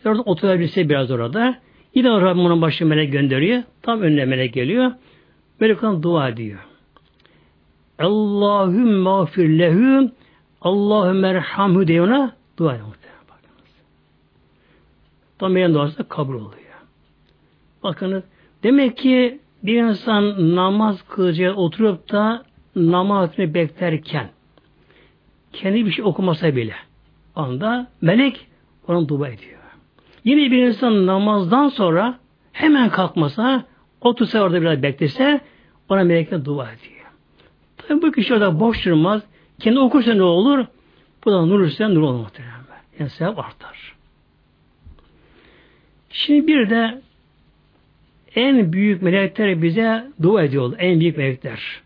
Orada oturabilse biraz orada. Yine Rabbim onun başı melek gönderiyor. Tam önüne melek geliyor. Melek ona dua ediyor. Allahümme mağfir lehü Allahümme erhamhu diye ona dua ediyor. Tam benim duası kabul oluyor. Bakınız Demek ki bir insan namaz kılacak oturup da namazını beklerken kendi bir şey okumasa bile anda melek onun dua ediyor. Yine bir insan namazdan sonra hemen kalkmasa otursa orada biraz beklese ona melekler dua ediyor. Tabi bu kişi orada boş durmaz. Kendi okursa ne olur? Bu da nur üstüne nur olur muhtemelen. Yani sevap artar. Şimdi bir de en büyük melekler bize dua ediyor. En büyük melekler.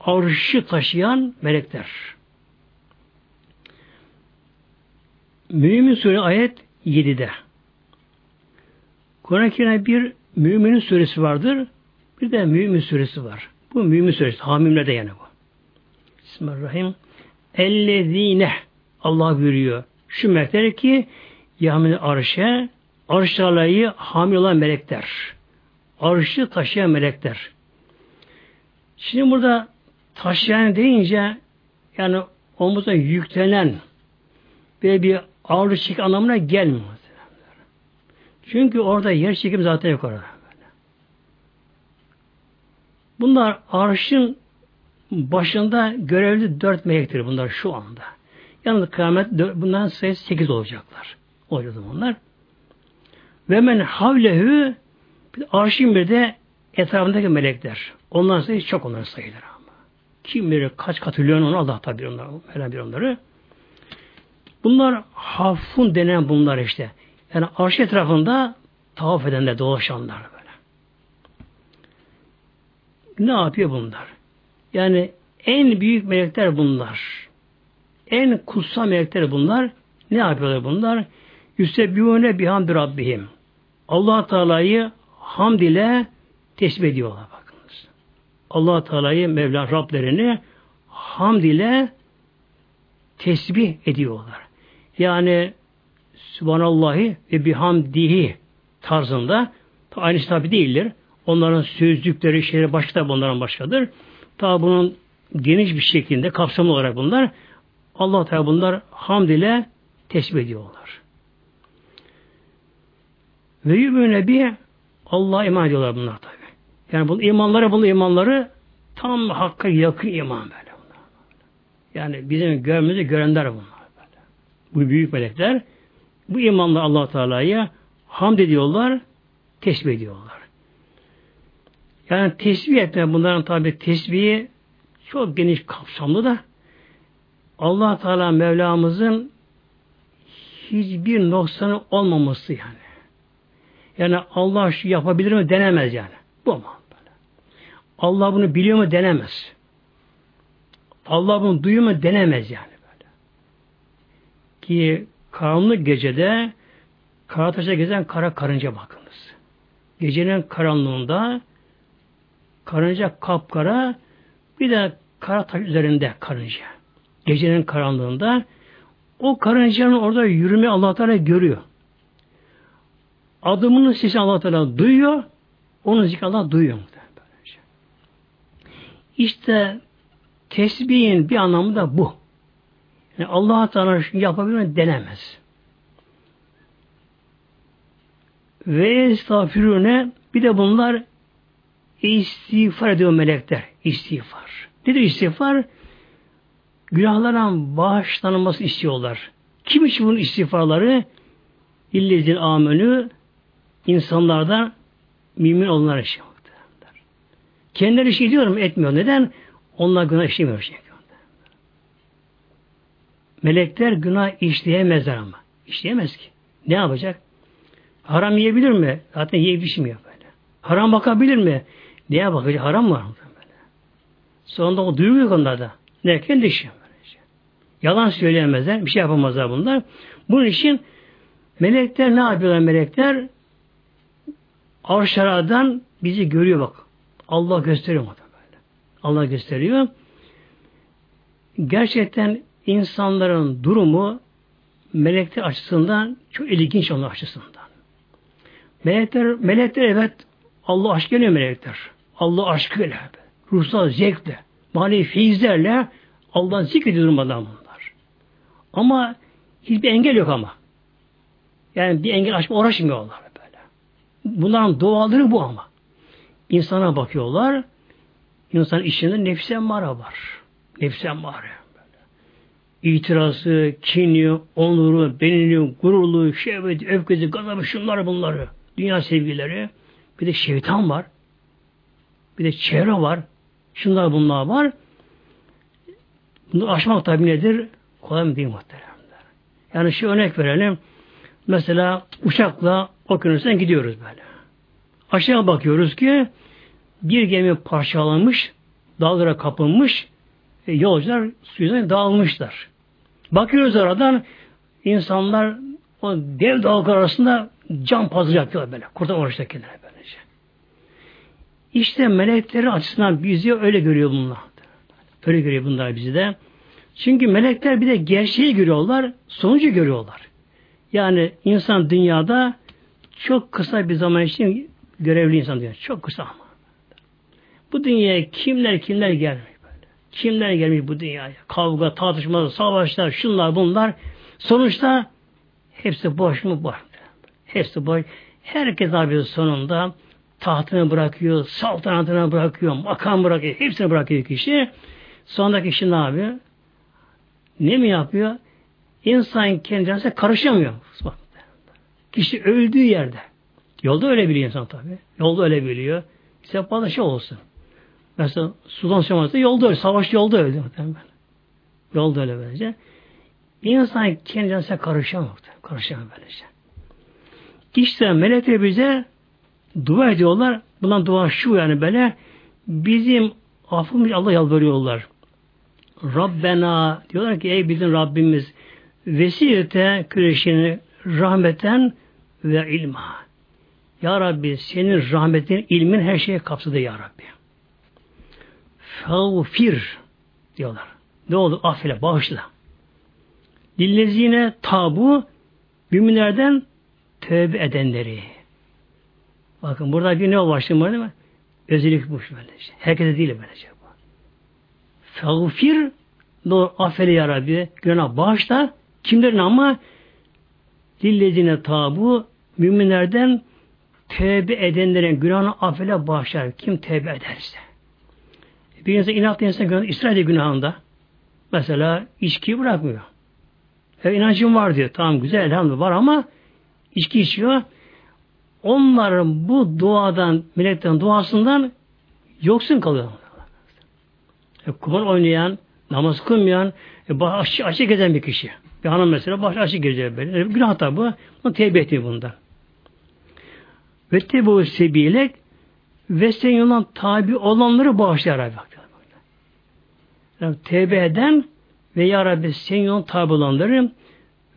Arşı taşıyan melekler. Mümin Suresi ayet 7'de. Kur'an-ı bir Müminin suresi vardır. Bir de Mümin suresi var. Bu Mümin suresi. Hamimlerde yani bu. Bismillahirrahmanirrahim. Ellezine Allah buyuruyor. Şu melekler ki Yahmin arşe arşalayı hamil olan melekler. Arşı taşıyan melekler. Şimdi burada taşıyan deyince yani omuza yüklenen böyle bir ağırlık çek anlamına gelmiyor. Çünkü orada yer çekim zaten yok orada. Bunlar arşın başında görevli dört melektir bunlar şu anda. Yalnız kıyamet bunların sayısı sekiz olacaklar. Olacak bunlar. Ve men havlehu arşın bir de etrafındaki melekler. Onların sayısı çok onların sayıları ama. Kim bilir kaç katrilyon onu Allah tabi onları, bir onları. Bunlar hafun denen bunlar işte. Yani arş etrafında tavaf edenler, dolaşanlar böyle. Ne yapıyor bunlar? Yani en büyük melekler bunlar. En kutsal melekler bunlar. Ne yapıyorlar bunlar? Yüsebbihune bihamdi rabbihim. allah Teala'yı hamd ile tesbih ediyorlar bakınız. allah Teala'yı Mevla Rablerini hamd ile tesbih ediyorlar. Yani Subhanallahi ve bihamdihi tarzında aynı tabi değildir. Onların sözlükleri, şeyleri başka da bunların başkadır. Ta bunun geniş bir şekilde kapsamlı olarak bunlar Allah Teala bunlar hamd ile tesbih ediyorlar. Ve yübüne bir Allah'a iman ediyorlar bunlar tabi. Yani bu imanları, bu imanları tam hakka yakın iman böyle. Yani bizim görmemizi görenler bunlar. Bu büyük melekler bu imanla Allah Teala'ya hamd ediyorlar, tesbih ediyorlar. Yani tesbih etme bunların tabi tesbihi çok geniş kapsamlı da Allah Teala Mevlamızın hiçbir noksanı olmaması yani. Yani Allah şu yapabilir mi denemez yani. Bu mu? Allah bunu biliyor mu denemez. Allah bunu duyuyor mu denemez yani. Ki karanlık gecede kara taşa gezen kara karınca bakınız. Gecenin karanlığında karınca kapkara bir de kara taş üzerinde karınca. Gecenin karanlığında o karıncanın orada yürüme Allah Teala görüyor. Adımının sesi Allah Teala duyuyor. Onun zikri Allah duyuyor. İşte tesbihin bir anlamı da bu. Yani Allah Teala yapabilir denemez. Ve estağfirüne bir de bunlar istiğfar ediyor melekler. İstiğfar. Nedir istiğfar? Günahların bağışlanması istiyorlar. Kim için bunun istiğfarları? İllezil amenü insanlardan mümin olanlar için. Kendileri işi ediyor mu? Etmiyor. Neden? Onlar günah işlemiyor. Şey. Melekler günah işleyemezler ama. İşleyemez ki. Ne yapacak? Haram yiyebilir mi? Zaten yiyip içmiyor böyle. Haram bakabilir mi? Neye bakacak? Haram var mı? Böyle. Sonunda o duygu yok onlarda. Ne? Kendi işi. Yalan söyleyemezler. Bir şey yapamazlar bunlar. Bunun için melekler ne yapıyorlar melekler? Arşaradan bizi görüyor bak. Allah gösteriyor mu? Allah gösteriyor. Gerçekten insanların durumu melekler açısından çok ilginç onun açısından. Melekler, melekler evet Allah aşk geliyor melekler. Allah aşkıyla, ruhsal zevkle, manevi feyizlerle Allah'ın zikrediyor durmadan bunlar. Ama hiçbir engel yok ama. Yani bir engel açma uğraşmıyorlar böyle. Bunların doğalları bu ama. insana bakıyorlar. İnsan içinde nefsi emmare var. Nefsi emmare. İtirazı, kini, onuru, benini, gururlu, şehveti, öfkesi, gazabı, şunları bunları. Dünya sevgileri. Bir de şeytan var. Bir de çevre var. Şunlar bunlar var. Bunu aşmak tabi nedir? Kolay mı değil muhteremler. Yani şu örnek verelim. Mesela uçakla okyanusten gidiyoruz böyle. Aşağı bakıyoruz ki bir gemi parçalanmış, dallara kapılmış, e, yolcular suyuna dağılmışlar. Bakıyoruz aradan insanlar o dev dalga arasında can pazarı yapıyorlar böyle. Kurtar oruçtakiler böylece. İşte meleklerin açısından bizi öyle görüyor bunlar. Öyle görüyor bunlar bizi de. Çünkü melekler bir de gerçeği görüyorlar, sonucu görüyorlar. Yani insan dünyada çok kısa bir zaman için görevli insan diyor. Çok kısa ama. Bu dünyaya kimler kimler gelmiş böyle. Kimler gelmiş bu dünyaya. Kavga, tartışma, savaşlar, şunlar bunlar. Sonuçta hepsi boş mu? Boş. Hepsi boş. Herkes abi sonunda tahtını bırakıyor, saltanatını bırakıyor, makam bırakıyor, hepsini bırakıyor kişi. Sondaki kişi ne yapıyor? Ne mi yapıyor? İnsan kendisine karışamıyor. Kişi öldüğü yerde. Yolda öyle biliyor insan tabi. Yolda öyle biliyor. İşte bana şey olsun. Mesela Sudan Savaş'ta yolda öyle. Savaş yolda öldü muhtemelen. Yolda öyle böylece. İnsan kendisine karışamıyor. Karışamıyor böylece. İşte melekler bize dua ediyorlar. Bundan dua şu yani böyle bizim affımız Allah yalvarıyorlar. Rabbena diyorlar ki ey bizim Rabbimiz vesilete küreşini rahmeten ve ilma. Ya Rabbi senin rahmetin, ilmin her şeye kapsadı Ya Rabbi. Fağfir diyorlar. Ne oldu? Affile, bağışla. Lillezine tabu müminlerden tövbe edenleri. Bakın burada bir ne var değil mi? Özellik bu böylece. Herkese değil böylece bu. Fağfir doğru affele ya Rabbi. Günah bağışla. Kimlerin ama dillezine tabu müminlerden tevbe edenlerin günahını affele bağışlar. Kim tevbe ederse. Bir insan inatlı insan günah, İsrail günahında mesela içkiyi bırakmıyor. E, inancım var diyor. Tamam güzel elhamdülillah var ama içki içiyor. Onların bu duadan, meleklerin duasından yoksun kalıyor. E, kumar oynayan, namaz kılmayan, e, baş açık gezen bir kişi. Bir hanım mesela baş açık geziyor böyle. E, günah tabi. Bunu tevbe etmiyor bundan. Ve tebu sebilek ve senin yolundan tabi olanları bağışlar Rabbi. Yani tevbe eden ve Ya Rabbi senin yolun tabi olanları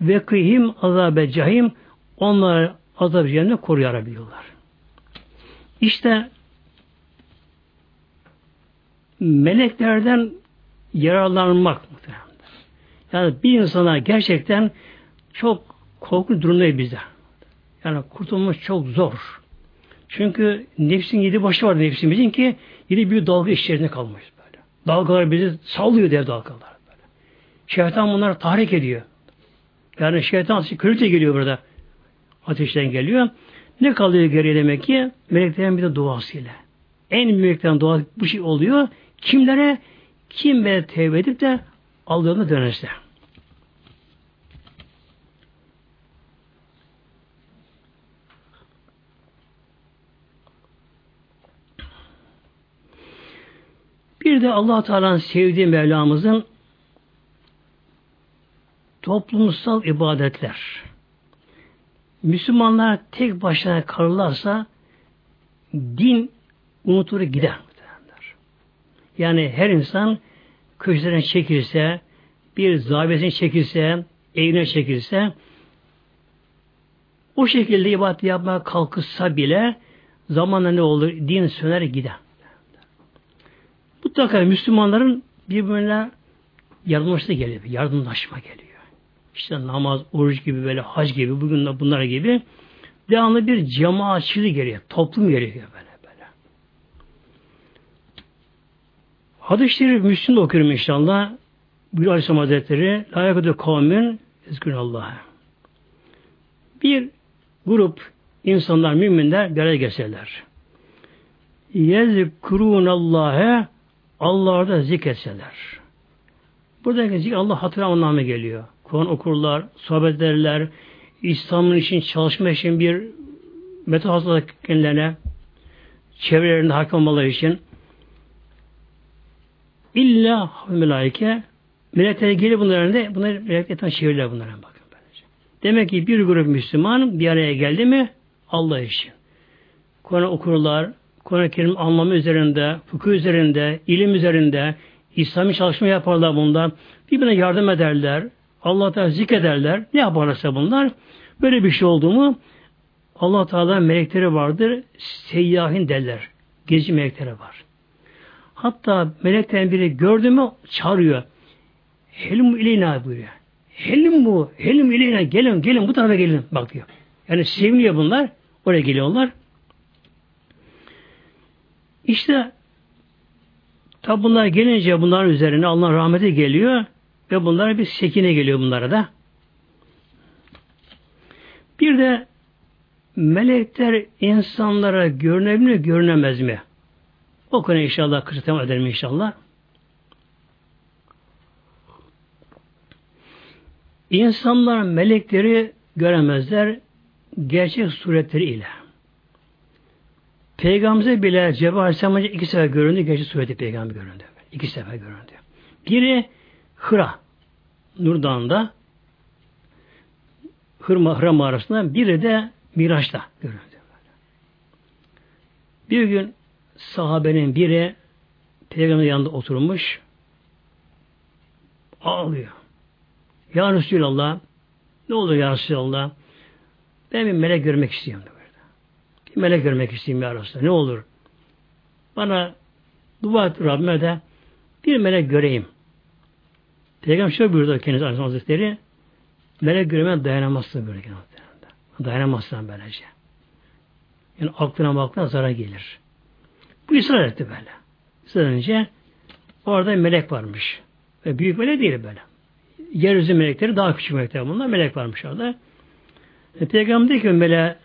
ve kıyhim azabe cahim onları azab cehennemde koruyabiliyorlar. İşte meleklerden yararlanmak muhtemelen. Yani bir insana gerçekten çok korku durumda bize. Yani kurtulmak çok zor. Çünkü nefsin yedi başı var nefsimizin ki yedi bir dalga içerisinde kalmış böyle. Dalgalar bizi sallıyor dev dalgalar böyle. Şeytan bunları tahrik ediyor. Yani şeytan körükle geliyor burada. Ateşten geliyor. Ne kalıyor geriye demek ki? Meleklerin bir de duasıyla. En büyükten dua bu şey oluyor. Kimlere? Kim böyle tevbe edip de aldığını dönerse. Bir de allah Teala'nın sevdiği Mevlamızın toplumsal ibadetler. Müslümanlar tek başına kalırlarsa din unutulur gider. Yani her insan köşelerine çekilse, bir zaviyesine çekilse, evine çekilse, o şekilde ibadet yapmaya kalkışsa bile zamanla ne olur? Din söner gider. Mutlaka Müslümanların birbirine yardımlaşma geliyor. Yardımlaşma geliyor. İşte namaz, oruç gibi böyle hac gibi bugün de bunlar gibi devamlı bir cemaatçılık geliyor. Toplum gerekiyor böyle böyle. Hadis-i Şerif Müslüm'de okuyorum inşallah. Bir Aleyhisselam Hazretleri layıkıdır kavmin ezgün Allah'a. Bir grup insanlar, müminler bir araya gelseler. Yezkurûnallâhe Allah'da zikretseler. Buradaki zikir Allah hatırı anlamı geliyor. Kur'an okurlar, sohbet ederler, İslam'ın için çalışma için bir metot hazırladık kendilerine, çevrelerinde hakim olmaları için. İlla melaike melekler gelir bunların da bunlar meleklerden çevirirler bunlara bakın. Böylece. Demek ki bir grup Müslüman bir araya geldi mi Allah için. Kur'an okurlar, Kur'an-ı Kerim anlamı üzerinde, fıkıh üzerinde, ilim üzerinde, İslami çalışma yaparlar bundan. Birbirine yardım ederler. Allah Teala zikrederler. Ne yaparlarsa bunlar. Böyle bir şey oldu mu Allah Teala melekleri vardır. Seyyahin derler. Gezi melekleri var. Hatta meleklerin biri gördü mü çağırıyor. Helim ileyna buyuruyor. Helim bu. Helim ileyna. Gelin gelin bu tarafa gelin. Bak diyor. Yani seviniyor bunlar. Oraya geliyorlar. İşte tabi bunlar gelince bunların üzerine Allah'ın rahmeti geliyor ve bunlara bir sekine geliyor bunlara da. Bir de melekler insanlara görünebilir görünemez mi? O konu inşallah kısa tema edelim inşallah. İnsanlar melekleri göremezler gerçek suretleri ile. Peygamberimize bile Cebrail Aleyhisselam iki sefer göründü, gerçek sureti peygamber göründü. İki sefer göründü. Biri Hıra, Nur Dağı'nda Hırma, Hıra mağarasında, biri de Miraç'ta göründü. Bir gün sahabenin biri peygamberin yanında oturmuş ağlıyor. Ya Resulallah ne olur ya Resulallah ben bir melek görmek istiyorum. Melek görmek istiyorum ya Resulallah. Ne olur? Bana dua et Rabbime de bir melek göreyim. Peygamber şöyle buyurdu kendisi Aleyhisselam Hazretleri melek görmeye dayanamazsın böyle. Dayanamazsın böylece. Yani aklına baktığına zarar gelir. Bu ısrar etti böyle. Israr orada melek varmış. Ve büyük melek değil böyle. Yeryüzü melekleri daha küçük melekler bunlar. Melek varmış orada. E, Peygamber diyor ki meleğe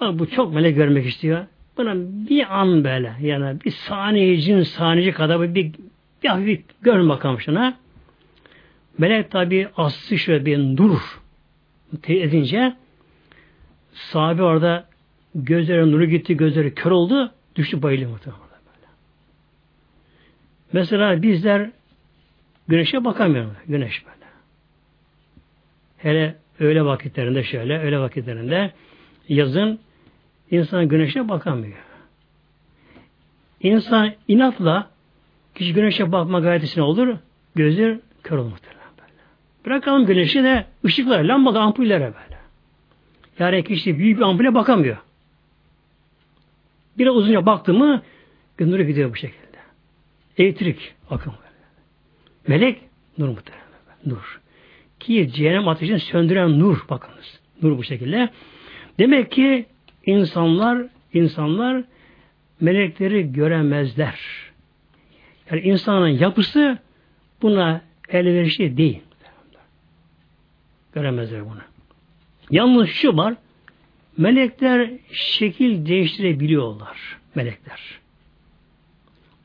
bak bu çok melek görmek istiyor. Buna bir an böyle yani bir saniyecin saniyeci kadar bir, bir, hafif görün bakalım şuna. Melek tabi aslı şöyle bir dur edince sahabe orada gözleri nuru gitti, gözleri kör oldu, düştü bayıldı muhtemelen böyle. Mesela bizler güneşe bakamıyoruz. Güneş böyle. Hele öğle vakitlerinde şöyle, öğle vakitlerinde yazın insan güneşe bakamıyor. İnsan inatla kişi güneşe bakma gayretine olur, gözü kör olur. Bırakalım güneşi de ışıklara, lambalı ampullere böyle. Yani kişi büyük bir ampule bakamıyor. Biraz uzunca baktı mı nuru gidiyor bu şekilde. Elektrik akım. Melek nur muhtemelen. Nur. Ki cehennem ateşini söndüren nur bakınız. Nur bu şekilde. Demek ki insanlar insanlar melekleri göremezler. Yani insanın yapısı buna elverişli değil. Göremezler bunu. Yalnız şu var, melekler şekil değiştirebiliyorlar. Melekler.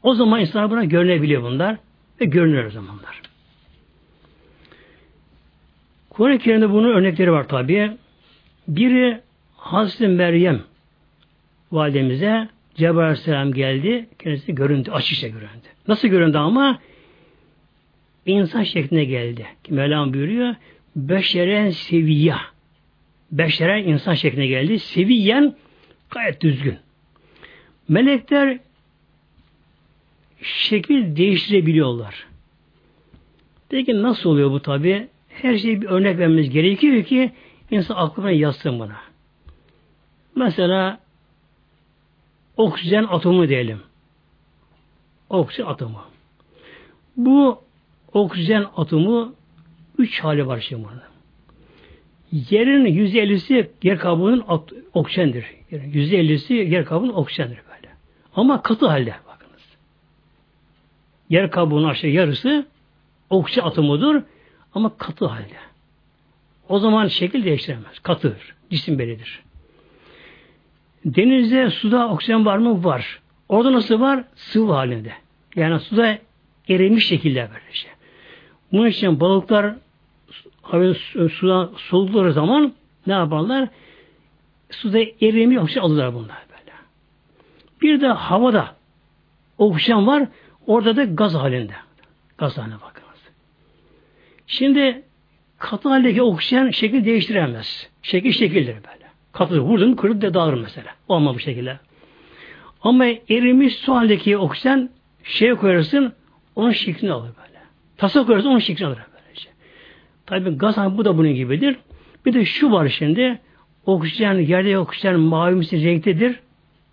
O zaman insanlar buna görünebiliyor bunlar ve görünüyor o zamanlar. Kur'an-ı Kerim'de bunun örnekleri var tabi. Biri Hazreti Meryem validemize Cebrail Aleyhisselam geldi. Kendisi göründü. Açıkça göründü. Nasıl göründü ama? insan şeklinde geldi. Mevlam buyuruyor. Beşeren seviye. Beşeren insan şeklinde geldi. Seviyen gayet düzgün. Melekler şekil değiştirebiliyorlar. Peki nasıl oluyor bu tabi? Her şeyi bir örnek vermemiz gerekiyor ki insan aklına yazsın buna. Mesela oksijen atomu diyelim. Oksijen atomu. Bu oksijen atomu üç hali var şimdi burada. Yerin yüzde ellisi yer kabuğunun oksijendir. Yüzde ellisi yer kabuğunun oksijendir böyle. Ama katı halde bakınız. Yer kabuğunun aşağı yarısı oksijen atomudur ama katı halde. O zaman şekil değiştiremez. Katıdır. Cisim bellidir. Denizde suda oksijen var mı? Var. Orada nasıl var? Sıvı halinde. Yani suda erimiş şekilde böylece. Bunun için balıklar suda soğudukları zaman ne yaparlar? Suda erimiş oksijen alırlar bunlar böyle. Bir de havada oksijen var. Orada da gaz halinde. Gaz haline bakınız. Şimdi katı haldeki oksijen şekil değiştiremez. Şekil şekildir böyle. Katı vurdun kırıp da dağılır mesela. Olma bu şekilde. Ama erimiş su haldeki oksijen şeye koyarsın onun şeklini alır böyle. Tasa koyarsın onun şeklini alır böylece. Tabi gaz bu da bunun gibidir. Bir de şu var şimdi oksijen, yerde oksijen mavimsi renktedir.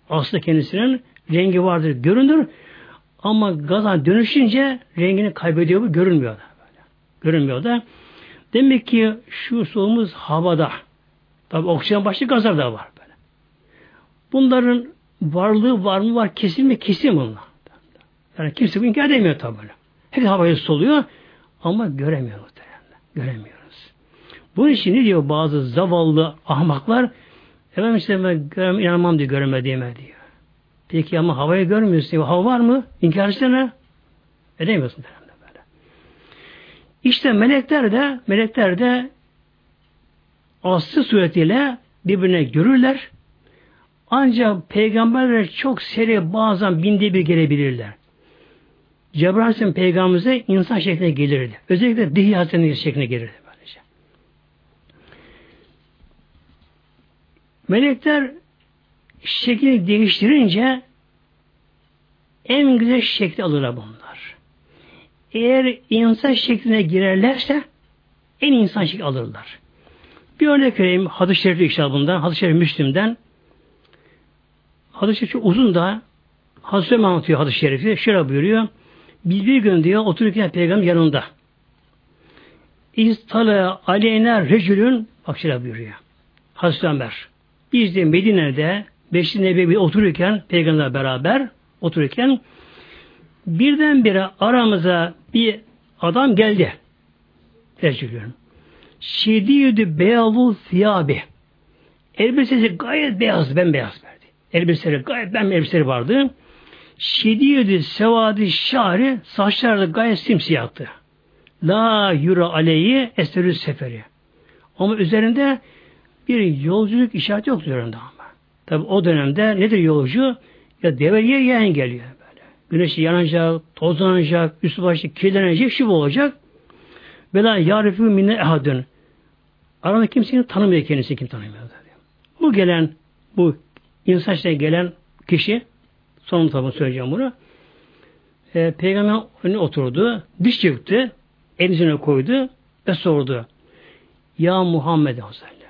Aslında kendisinin rengi vardır, görünür. Ama gaza dönüşünce rengini kaybediyor bu, görünmüyor da. Böyle. Görünmüyor da. Demek ki şu solumuz havada. Tabi oksijen başka gazlar da var böyle. Bunların varlığı var mı var kesin mi kesin bunlar. Yani kimse bu inkar edemiyor tabi böyle. Hep havayı soluyor ama göremiyor muhtemelen. Göremiyoruz. Bunun için ne diyor bazı zavallı ahmaklar efendim işte ben görem, inanmam diyor göremediğime diyor. Peki ama havayı görmüyorsun. Hava var mı? İnkar etsene. Edemiyorsun. Böyle. İşte melekler de melekler de aslı suretiyle birbirine görürler. Ancak peygamberler çok seri bazen binde bir gelebilirler. Cebrail Aleyhisselam peygamberimize insan şekline gelirdi. Özellikle dihi hazretleri şekline gelirdi. Böylece. Melekler şekli değiştirince en güzel şekli alırlar bunlar. Eğer insan şekline girerlerse en insan şekli alırlar. Bir örnek vereyim hadis-i şerif işabından, hadis-i şerif Müslüm'den. Hadis-i şerif uzun da Hazreti Ömer anlatıyor hadis-i şerifi. Şöyle buyuruyor. Biz bir gün diyor otururken peygamber yanında. İstala aleyna recülün bak şöyle buyuruyor. Hazreti Ömer. Biz de Medine'de Beşli Nebevi otururken peygamberle beraber otururken birdenbire aramıza bir adam geldi. Recülün. Şidiyüdü beyazul siyabi. Elbisesi gayet beyaz, bembeyaz verdi. Elbiseleri gayet bembeyaz elbiseleri vardı. Şidiyüdü sevadi şari saçları da gayet simsiyahtı. La yürü aleyhi eserü seferi. Ama üzerinde bir yolculuk işareti yok üzerinde ama. Tabi o dönemde nedir yolcu? Ya develiye yayın geliyor böyle. Güneş yanacak, tozlanacak, üstü başı kirlenecek, şu olacak. Vela yarifu minne ehadün. Arada kimsenin tanımıyor kendisi kim tanımıyor. Bu gelen, bu insan işte gelen kişi, son tabi söyleyeceğim bunu. E, Peygamber önüne oturdu, diş çıktı, elini koydu ve sordu. Ya Muhammed Hazretleri.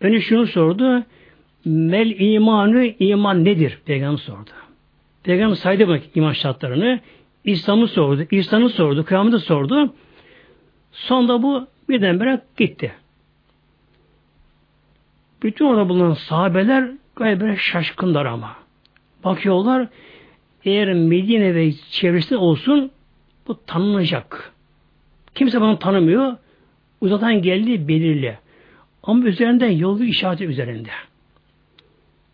Önce şunu sordu. Mel imanı iman nedir? Peygamber sordu. Peygamber saydı bak iman şartlarını. İslam'ı sordu. İslam'ı sordu. Kıyameti sordu. Sonunda bu birdenbire gitti. Bütün orada bulunan sahabeler gayet böyle şaşkınlar ama. Bakıyorlar eğer Medine ve çevresinde olsun bu tanınacak. Kimse bunu tanımıyor. Uzaktan geldiği belirli. Ama üzerinde yolu işareti üzerinde.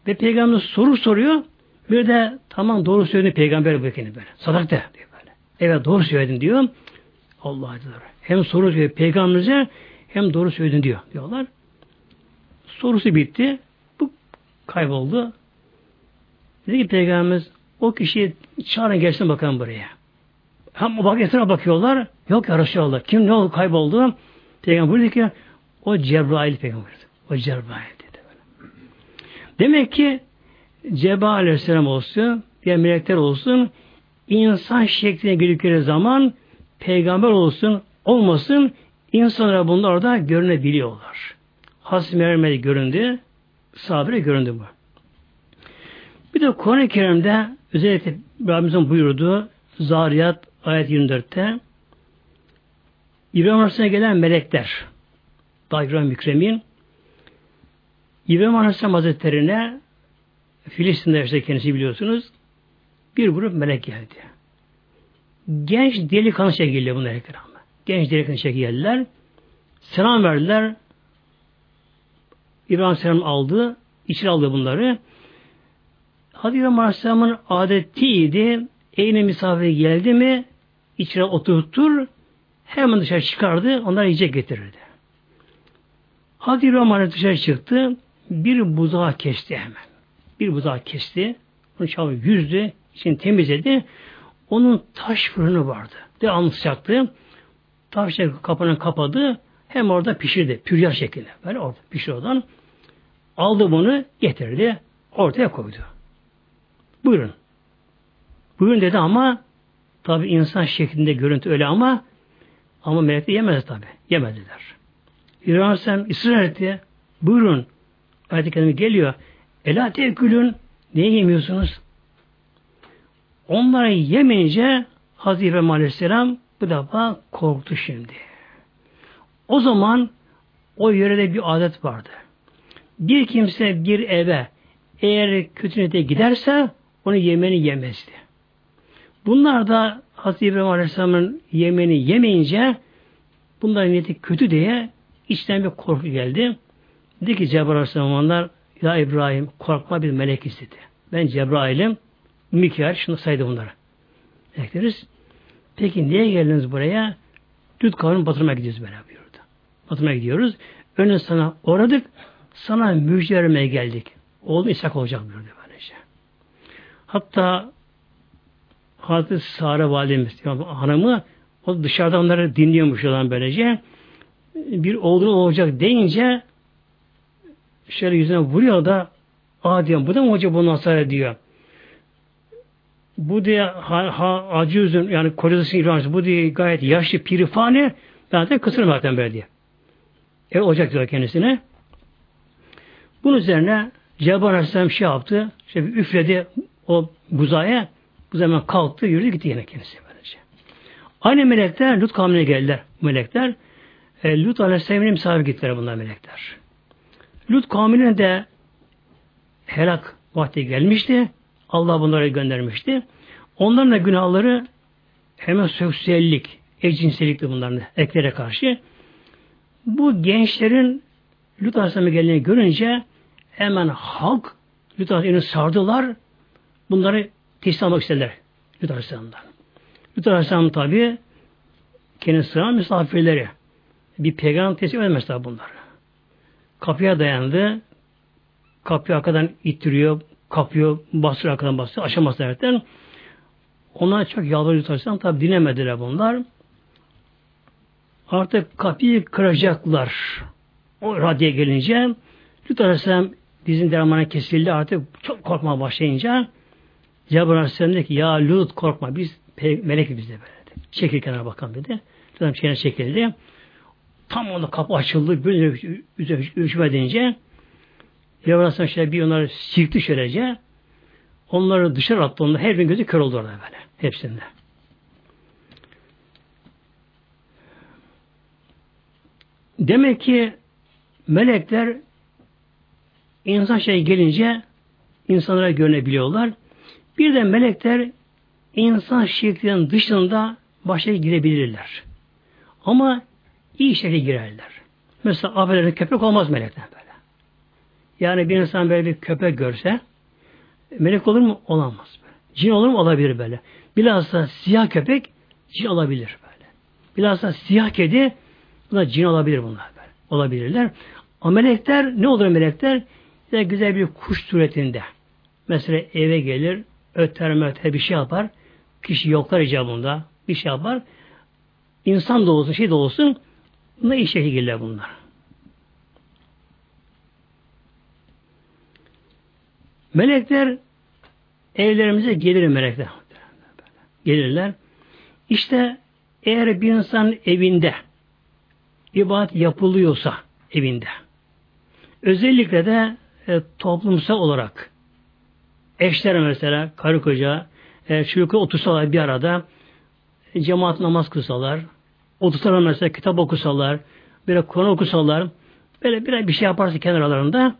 Ve peygamber soru soruyor. Bir de tamam doğru söyledin peygamber bu böyle. Sadak de diyor böyle. Evet doğru söyledin diyor. Allah diyor. Hem soru söylüyor peygamberimize hem doğru söyledin diyor diyorlar. Sorusu bitti. Bu kayboldu. Dedi ki peygamberimiz o kişiyi çağırın gelsin bakalım buraya. Hem bak etrafa bakıyorlar. Yok ya Resulallah. Kim ne oldu kayboldu? Peygamber dedi ki o Cebrail peygamber. O Cebrail dedi. Böyle. Demek ki Cebrail aleyhisselam olsun, diğer melekler olsun, insan şekline girdikleri zaman peygamber olsun, olmasın, insanlara bunlar orada görünebiliyorlar. Hazreti Meryem'e göründü, sahabire göründü bu. Bir de Kur'an-ı Kerim'de özellikle Rabbimizin buyurduğu Zariyat ayet 24'te İbrahim Aleyhisselam'a gelen melekler Dagran Mükremin İbrahim Aleyhisselam Hazretleri'ne Filistin'de işte kendisi biliyorsunuz bir grup melek geldi. Genç delikanlı şekilde bu melekler ama. Genç delikanlı geldiler. Selam verdiler. İbrahim Selam aldı. içeri aldı bunları. Hazreti İbrahim Aleyhisselam'ın adetiydi. Evine misafir geldi mi içine oturtur hemen dışarı çıkardı. Onlara yiyecek getirirdi. Hazreti İbrahim Aleyhisselam dışarı çıktı. Bir buzağı kesti hemen. Bir buzağı kesti. Onu çabuk yüzdü. içini temizledi. Onun taş fırını vardı. Devamlı sıcaktı. Taş kapını kapadı. Hem orada pişirdi. Püryer şeklinde. Böyle orada pişir oradan. Aldı bunu getirdi. Ortaya koydu. Buyurun. Buyurun dedi ama tabi insan şeklinde görüntü öyle ama ama melekler yemez tabi. Yemediler. İbrahim Aleyhisselam ısrar etti. Buyurun. Ayet-i geliyor. Ela tevkülün niye yemiyorsunuz? Onları yemeyince Hazreti İbrahim Aleyhisselam bu defa korktu şimdi. O zaman o yörede bir adet vardı. Bir kimse bir eve eğer kötü niyete giderse onu yemeni yemezdi. Bunlar da Hazreti İbrahim Aleyhisselam'ın yemeni yemeyince bunların niyeti kötü diye içten bir korku geldi. Dedi ki Cebrail Aleyhisselam ya İbrahim korkma bir melek istedi. Ben Cebrail'im Mikail şunu saydı bunları. Ekleriz. Peki niye geldiniz buraya? Düt kavramı batırmaya gidiyoruz böyle buyurdu. Batırmaya gidiyoruz. Önce sana uğradık. Sana müjde vermeye geldik. Oğlum İshak olacak buyurdu böylece. Hatta Hazreti Sare validemiz hanımı o dışarıda onları dinliyormuş olan böylece bir oğlun olacak deyince şöyle yüzüne vuruyor da aa bu da mı hoca bunu nasıl diyor. Bu diye ha, ha, acı üzüm yani kocası İbrahim bu diye gayet yaşlı pirifani ben de kısırım zaten böyle diye. E olacak diyor kendisine. Bunun üzerine Cebrail Aleyhisselam şey yaptı. İşte bir üfledi o buzaya. Bu zaman kalktı, yürüdü gitti yine kendisi böylece. Aynı melekler Lut kavmine geldiler. Melekler e, Lut Aleyhisselam'ın misafir gittiler bunlar melekler. Lut kavmine de helak vakti gelmişti. Allah bunları göndermişti. Onların da günahları hemen sosyallik, ecinsellikti bunların eklere karşı. Bu gençlerin Lut Aleyhisselam'a geldiğini görünce hemen halk Lut Aleyhisselam'ı sardılar. Bunları teslim almak istediler Lut Aleyhisselam'dan. Lut Aleyhisselam tabi kendi sıran misafirleri. Bir peygamber teslim edemez tabi bunları. Kapıya dayandı. Kapıyı arkadan ittiriyor, kapıyor, bastırıyor arkadan bastırıyor, aşamaz derken onlar çok yalvarıyor Lut tabi dinlemediler bunlar. Artık kapıyı kıracaklar. O radyoya gelince Lut Aleyhisselam dizin dermanı kesildi artık çok korkmaya başlayınca Cebrail Aleyhisselam dedi ki ya Lut korkma biz melek bizde böyle dedi. Çekil kenara bakalım dedi. Lut kenara çekildi. Tam onda kapı açıldı. Bir üzerine üşüme Cebrail Aleyhisselam şöyle bir onları silkti şöylece. Onları dışarı attı. Onlar her gün gözü kör oldu orada böyle. Hepsinde. Demek ki melekler insan şey gelince insanlara görünebiliyorlar. Bir de melekler insan şeklinin dışında başa girebilirler. Ama iyi şekilde girerler. Mesela affedersin köpek olmaz melekler böyle. Yani bir insan böyle bir köpek görse melek olur mu? Olamaz. Böyle. Cin olur mu? Olabilir böyle. Bilhassa siyah köpek cin olabilir böyle. Bilhassa siyah kedi buna cin olabilir bunlar böyle. Olabilirler. Ama melekler ne olur melekler? Ya güzel bir kuş suretinde. Mesela eve gelir, öter möter bir şey yapar. Kişi yoklar icabında bir şey yapar. İnsan da olsun, şey de olsun buna iyi şekilde bunlar. Melekler evlerimize gelir melekler. Gelirler. İşte eğer bir insan evinde ibadet yapılıyorsa evinde özellikle de e, toplumsal olarak eşler mesela karı koca e, çocuklar otursalar bir arada e, cemaat namaz kılsalar otursalar mesela kitap okusalar böyle konu okusalar böyle bir, bir şey yaparsa kenarlarında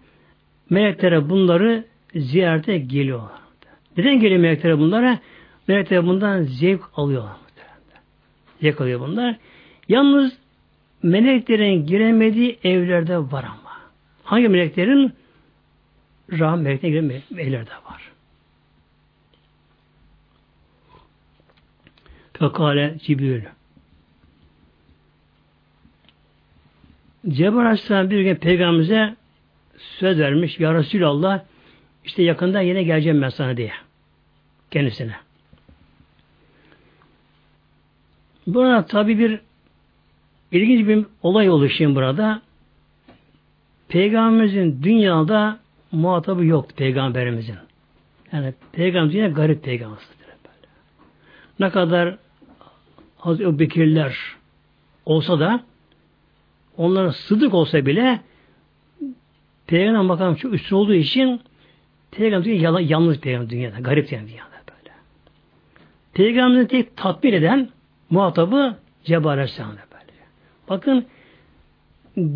meleklere bunları ziyarete geliyorlar. Neden geliyor melekler bunlara? Melekler bundan zevk alıyorlar. Zevk alıyor bunlar. Yalnız meleklerin giremediği evlerde var ama. Hangi meleklerin? Rahim meleklerine giren evlerde var. Fekale Cibril. Cebrail Aleyhisselam bir gün peygamberimize söz vermiş. Ya Resulallah işte yakında yine geleceğim ben sana diye. Kendisine. Burada tabi bir ilginç bir olay oluşuyor burada. Peygamberimizin dünyada muhatabı yoktu peygamberimizin. Yani peygamber yine garip peygamber. Ne kadar Hazreti Bekirler olsa da onlara sıdık olsa bile peygamber bakalım çok üstün olduğu için peygamber dünyada yalnız peygamber dünyada, garip yani dünyada böyle. Peygamberin tek tatmin eden muhatabı Cebrail Aleyhisselam'da böyle. Bakın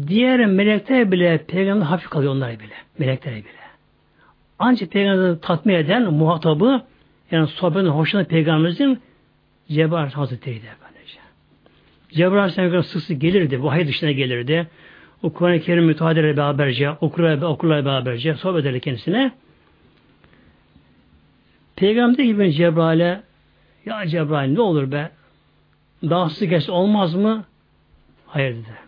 diğer melekler bile peygamber hafif kalıyor onlar bile. Melekler bile. Ancak peygamberi tatmin eden muhatabı yani sohbetin hoşuna peygamberimizin Cebrail Hazretleri'ydi böylece. Cebrail Aleyhisselam sık sık gelirdi. Vahiy dışına gelirdi. O Kur'an-ı Kerim müteadele beraberce, okurlar, okurlar beraberce sohbet ederdi kendisine. Peygamber gibi Cebrail'e ya Cebrail ne olur be daha sık olmaz mı? Hayır dedi.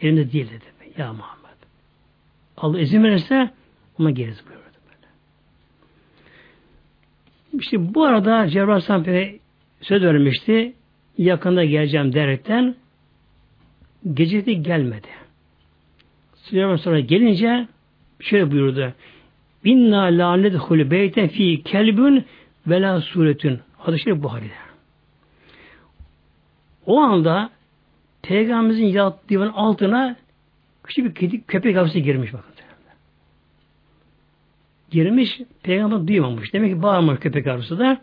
Elimde değil dedi. Ya Muhammed. Allah izin verirse ona geliriz buyurdu. Böyle. İşte bu arada Cebrail Aleyhisselam söz vermişti. Yakında geleceğim derekten gece de gelmedi. Süleyman sonra gelince şöyle buyurdu. İnna la nedhul beyte fi kelbün ve la suretün. Hadis-i Buhari'de. O anda Peygamberimizin yattığı altına küçük bir kedi, köpek hapsi girmiş bakın. Girmiş, peygamber duymamış. Demek ki bağırmış köpek hapsi da.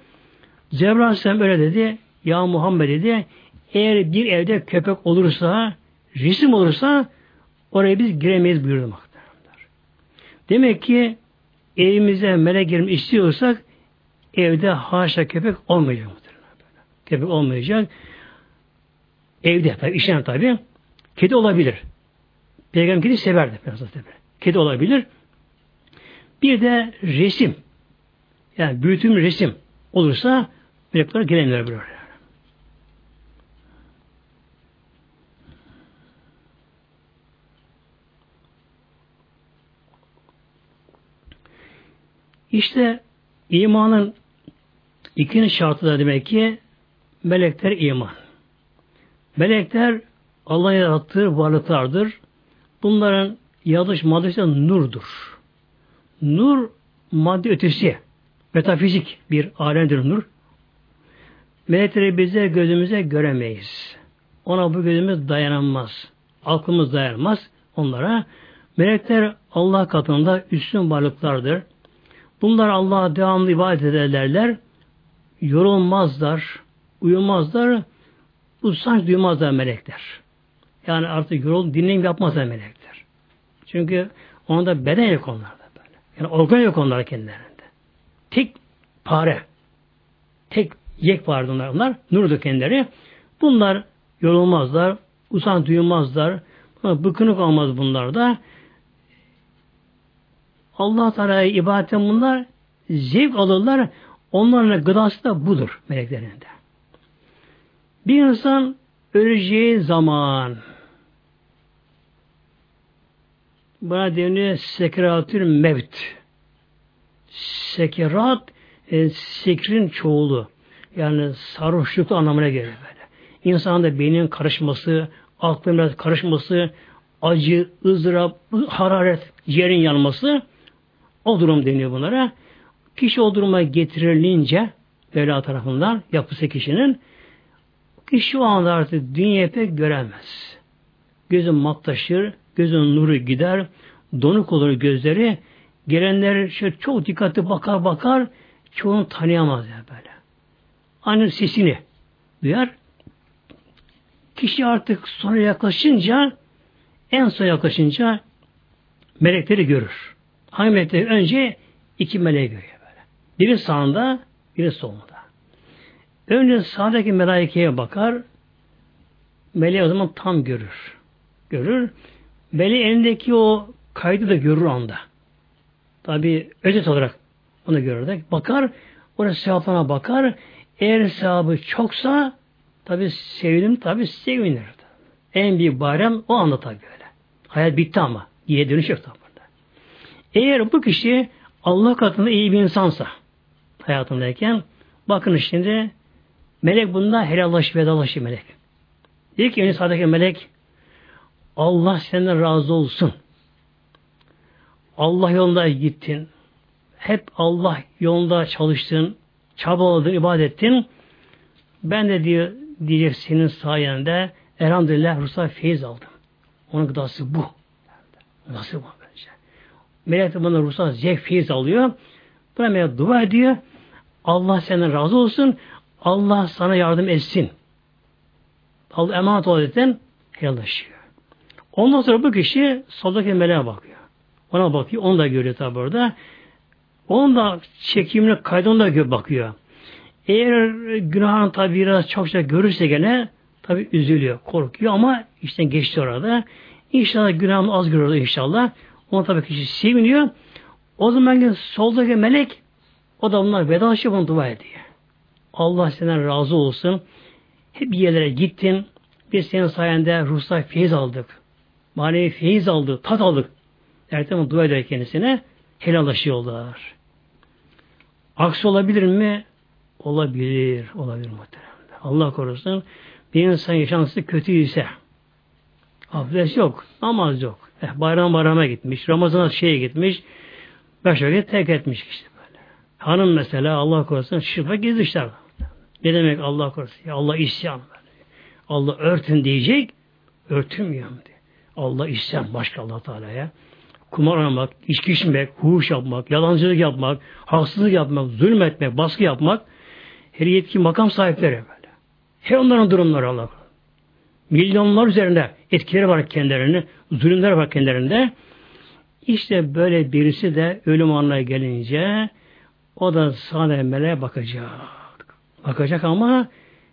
Cebrail Aleyhisselam öyle dedi. Ya Muhammed dedi. Eğer bir evde köpek olursa, resim olursa oraya biz giremeyiz buyurdu. Demek ki evimize melek girmek istiyorsak evde haşa köpek olmayacak. Köpek olmayacak. Evde tabi, işten tabi. Kedi olabilir. Peygamber kedi severdi. Kedi olabilir. Bir de resim. Yani büyütüm resim olursa melekler gelenler böyle. İşte imanın ikinci şartı da demek ki melekler iman. Melekler Allah'ın yarattığı varlıklardır. Bunların yaratış maddesi nurdur. Nur madde ötesi. Metafizik bir alemdir nur. Melekleri bize gözümüze göremeyiz. Ona bu gözümüz dayanamaz. Aklımız dayanmaz onlara. Melekler Allah katında üstün varlıklardır. Bunlar Allah'a devamlı ibadet ederler. Yorulmazlar, uyumazlar, usanç duymazlar melekler. Yani artık yorul, dinleyim yapmazlar melekler. Çünkü onda beden yok onlarda böyle. Yani organ yok onlarda kendilerinde. Tek pare, tek yek vardı onlar. Onlar nurdu kendileri. Bunlar yorulmazlar, usanç duymazlar. Bıkınık olmaz bunlar da. Allah Teala'ya ibadetten bunlar zevk alırlar. Onların gıdası da budur meleklerinde. Bir insan öleceği zaman buna deniyor sekeratül mevt. Sekerat e, sekrin çoğulu. Yani sarhoşluk anlamına gelir böyle. İnsanın da beynin karışması, aklın karışması, acı, ızdırap, hararet, ciğerin yanması o durum deniyor bunlara. Kişi o duruma getirilince Mevla tarafından yapısı kişinin kişi o anda artık dünyayı pek göremez. Gözün matlaşır, gözün nuru gider, donuk olur gözleri. Gelenler şöyle çok dikkatli bakar bakar, çoğunu tanıyamaz ya böyle. Annenin sesini duyar. Kişi artık sonra yaklaşınca en son yaklaşınca melekleri görür. Hangi melekleri? Önce iki meleği görüyor böyle. Biri sağında, biri solunda. Önce sağdaki melaikeye bakar, meleği o zaman tam görür. Görür. Meleği elindeki o kaydı da görür anda. Tabi özet olarak onu görür de. Bakar, orası sevaplarına bakar. Eğer sevabı çoksa tabi sevinir tabi sevinir. En büyük bayram o anda tabi öyle. Hayat bitti ama. Geriye dönüş yok tabi. Eğer bu kişi Allah katında iyi bir insansa hayatındayken bakın şimdi melek bunda helallaşı vedallaşı melek. Diyor ki sağdaki melek Allah senden razı olsun. Allah yolunda gittin. Hep Allah yolunda çalıştın. Çabaladın, ibadet ettin. Ben de diyor, diyecek senin sayende elhamdülillah ruhsat feyiz aldım. Onun gıdası bu. Nasıl bu? Melek de bana ruhsat zevk feyiz alıyor. Buna melek dua ediyor. Allah senden razı olsun. Allah sana yardım etsin. Allah emanet ol dedin. Helallaşıyor. Ondan sonra bu kişi soldaki meleğe bakıyor. Ona bakıyor. Onu da görüyor tabi orada. Onun da çekimine kaydını da bakıyor. Eğer günahın tabi biraz çokça görürse gene tabi üzülüyor, korkuyor ama işten geçti orada. İnşallah günahını az görürdü inşallah. Ona tabi kişi seviniyor. O zaman soldaki melek o da bunlar vedalaşıyor bunu dua ediyor. Allah senden razı olsun. Hep bir yerlere gittin. Biz senin sayende ruhsal feyiz aldık. Manevi feyiz aldık, tat aldık. Ertem dua eder kendisine. Helallaşıyorlar. Aksi olabilir mi? Olabilir. Olabilir muhtemelen. Allah korusun. Bir insan yaşantısı kötüyse abdest yok, namaz yok. Eh, bayram bayrama gitmiş, Ramazan'a şeye gitmiş, beş vakit tek etmiş işte böyle. Hanım mesela Allah korusun şıfa gizmişler. Ne demek Allah korusun? Ya Allah isyan. Böyle. Allah örtün diyecek, örtünmüyor diye. Allah isyan başka Allah Teala'ya. Kumar oynamak, içki içmek, huş yapmak, yalancılık yapmak, haksızlık yapmak, zulmetmek, baskı yapmak her yetki makam sahipleri böyle. Her onların durumları Allah. Milyonlar üzerinde etkileri var kendilerine, zulümler var kendilerinde. İşte böyle birisi de ölüm anına gelince o da sana meleğe bakacak. Bakacak ama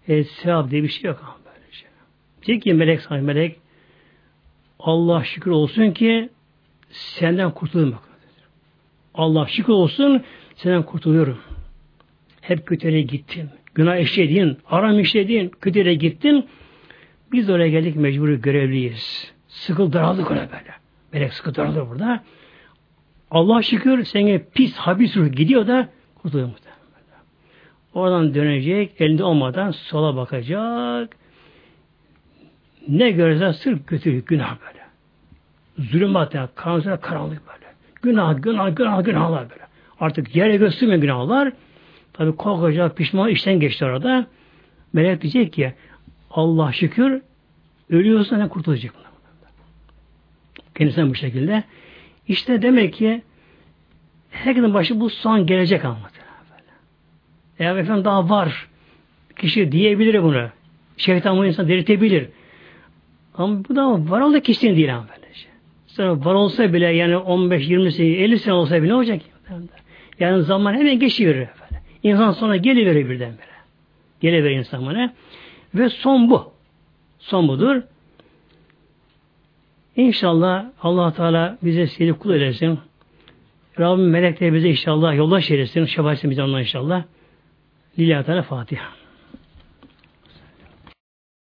e, sevap diye bir şey yok ama böylece. Diyecek ki melek sana melek Allah şükür olsun ki senden kurtuldum. Allah şükür olsun senden kurtuluyorum. Hep kötüye gittin. Günah işledin, haram işledin, kötüye gittin. Biz oraya geldik mecburi görevliyiz. Sıkıl daraldık oraya böyle. Melek sıkı daraldı burada. Allah şükür seni pis habis ruh gidiyor da kurtuluyor muhtemelen. Oradan dönecek, elinde olmadan sola bakacak. Ne görürse sırf kötülük, günah böyle. Zulümat yani, karanlık, karanlık böyle. Günah, günah, günah, günahlar böyle. Artık yere göstermiyor günahlar. Tabi korkacak, pişman işten geçti orada. Melek diyecek ki Allah şükür ölüyorsa ne kurtulacak. Kendisinden bu şekilde. İşte demek ki herkesin başı bu son gelecek anlatır. Eğer efendim daha var. Kişi diyebilir bunu. Şeytan bu insan delirtebilir. Ama bu da var oldu kişinin değil ama. Sonra var olsa bile yani 15, 20 sene, 50 sene olsa bile ne olacak? Yani zaman hemen geçiyor. Böyle. İnsan sonra geliveriyor birdenbire. Geliveriyor insan bana. Ve son bu. Son budur. İnşallah allah Teala bize seni kul eylesin. Rabbim melekleri bize inşallah yoldaş eylesin. Şefaatsin bize inşallah. Lillahi Teala Fatiha.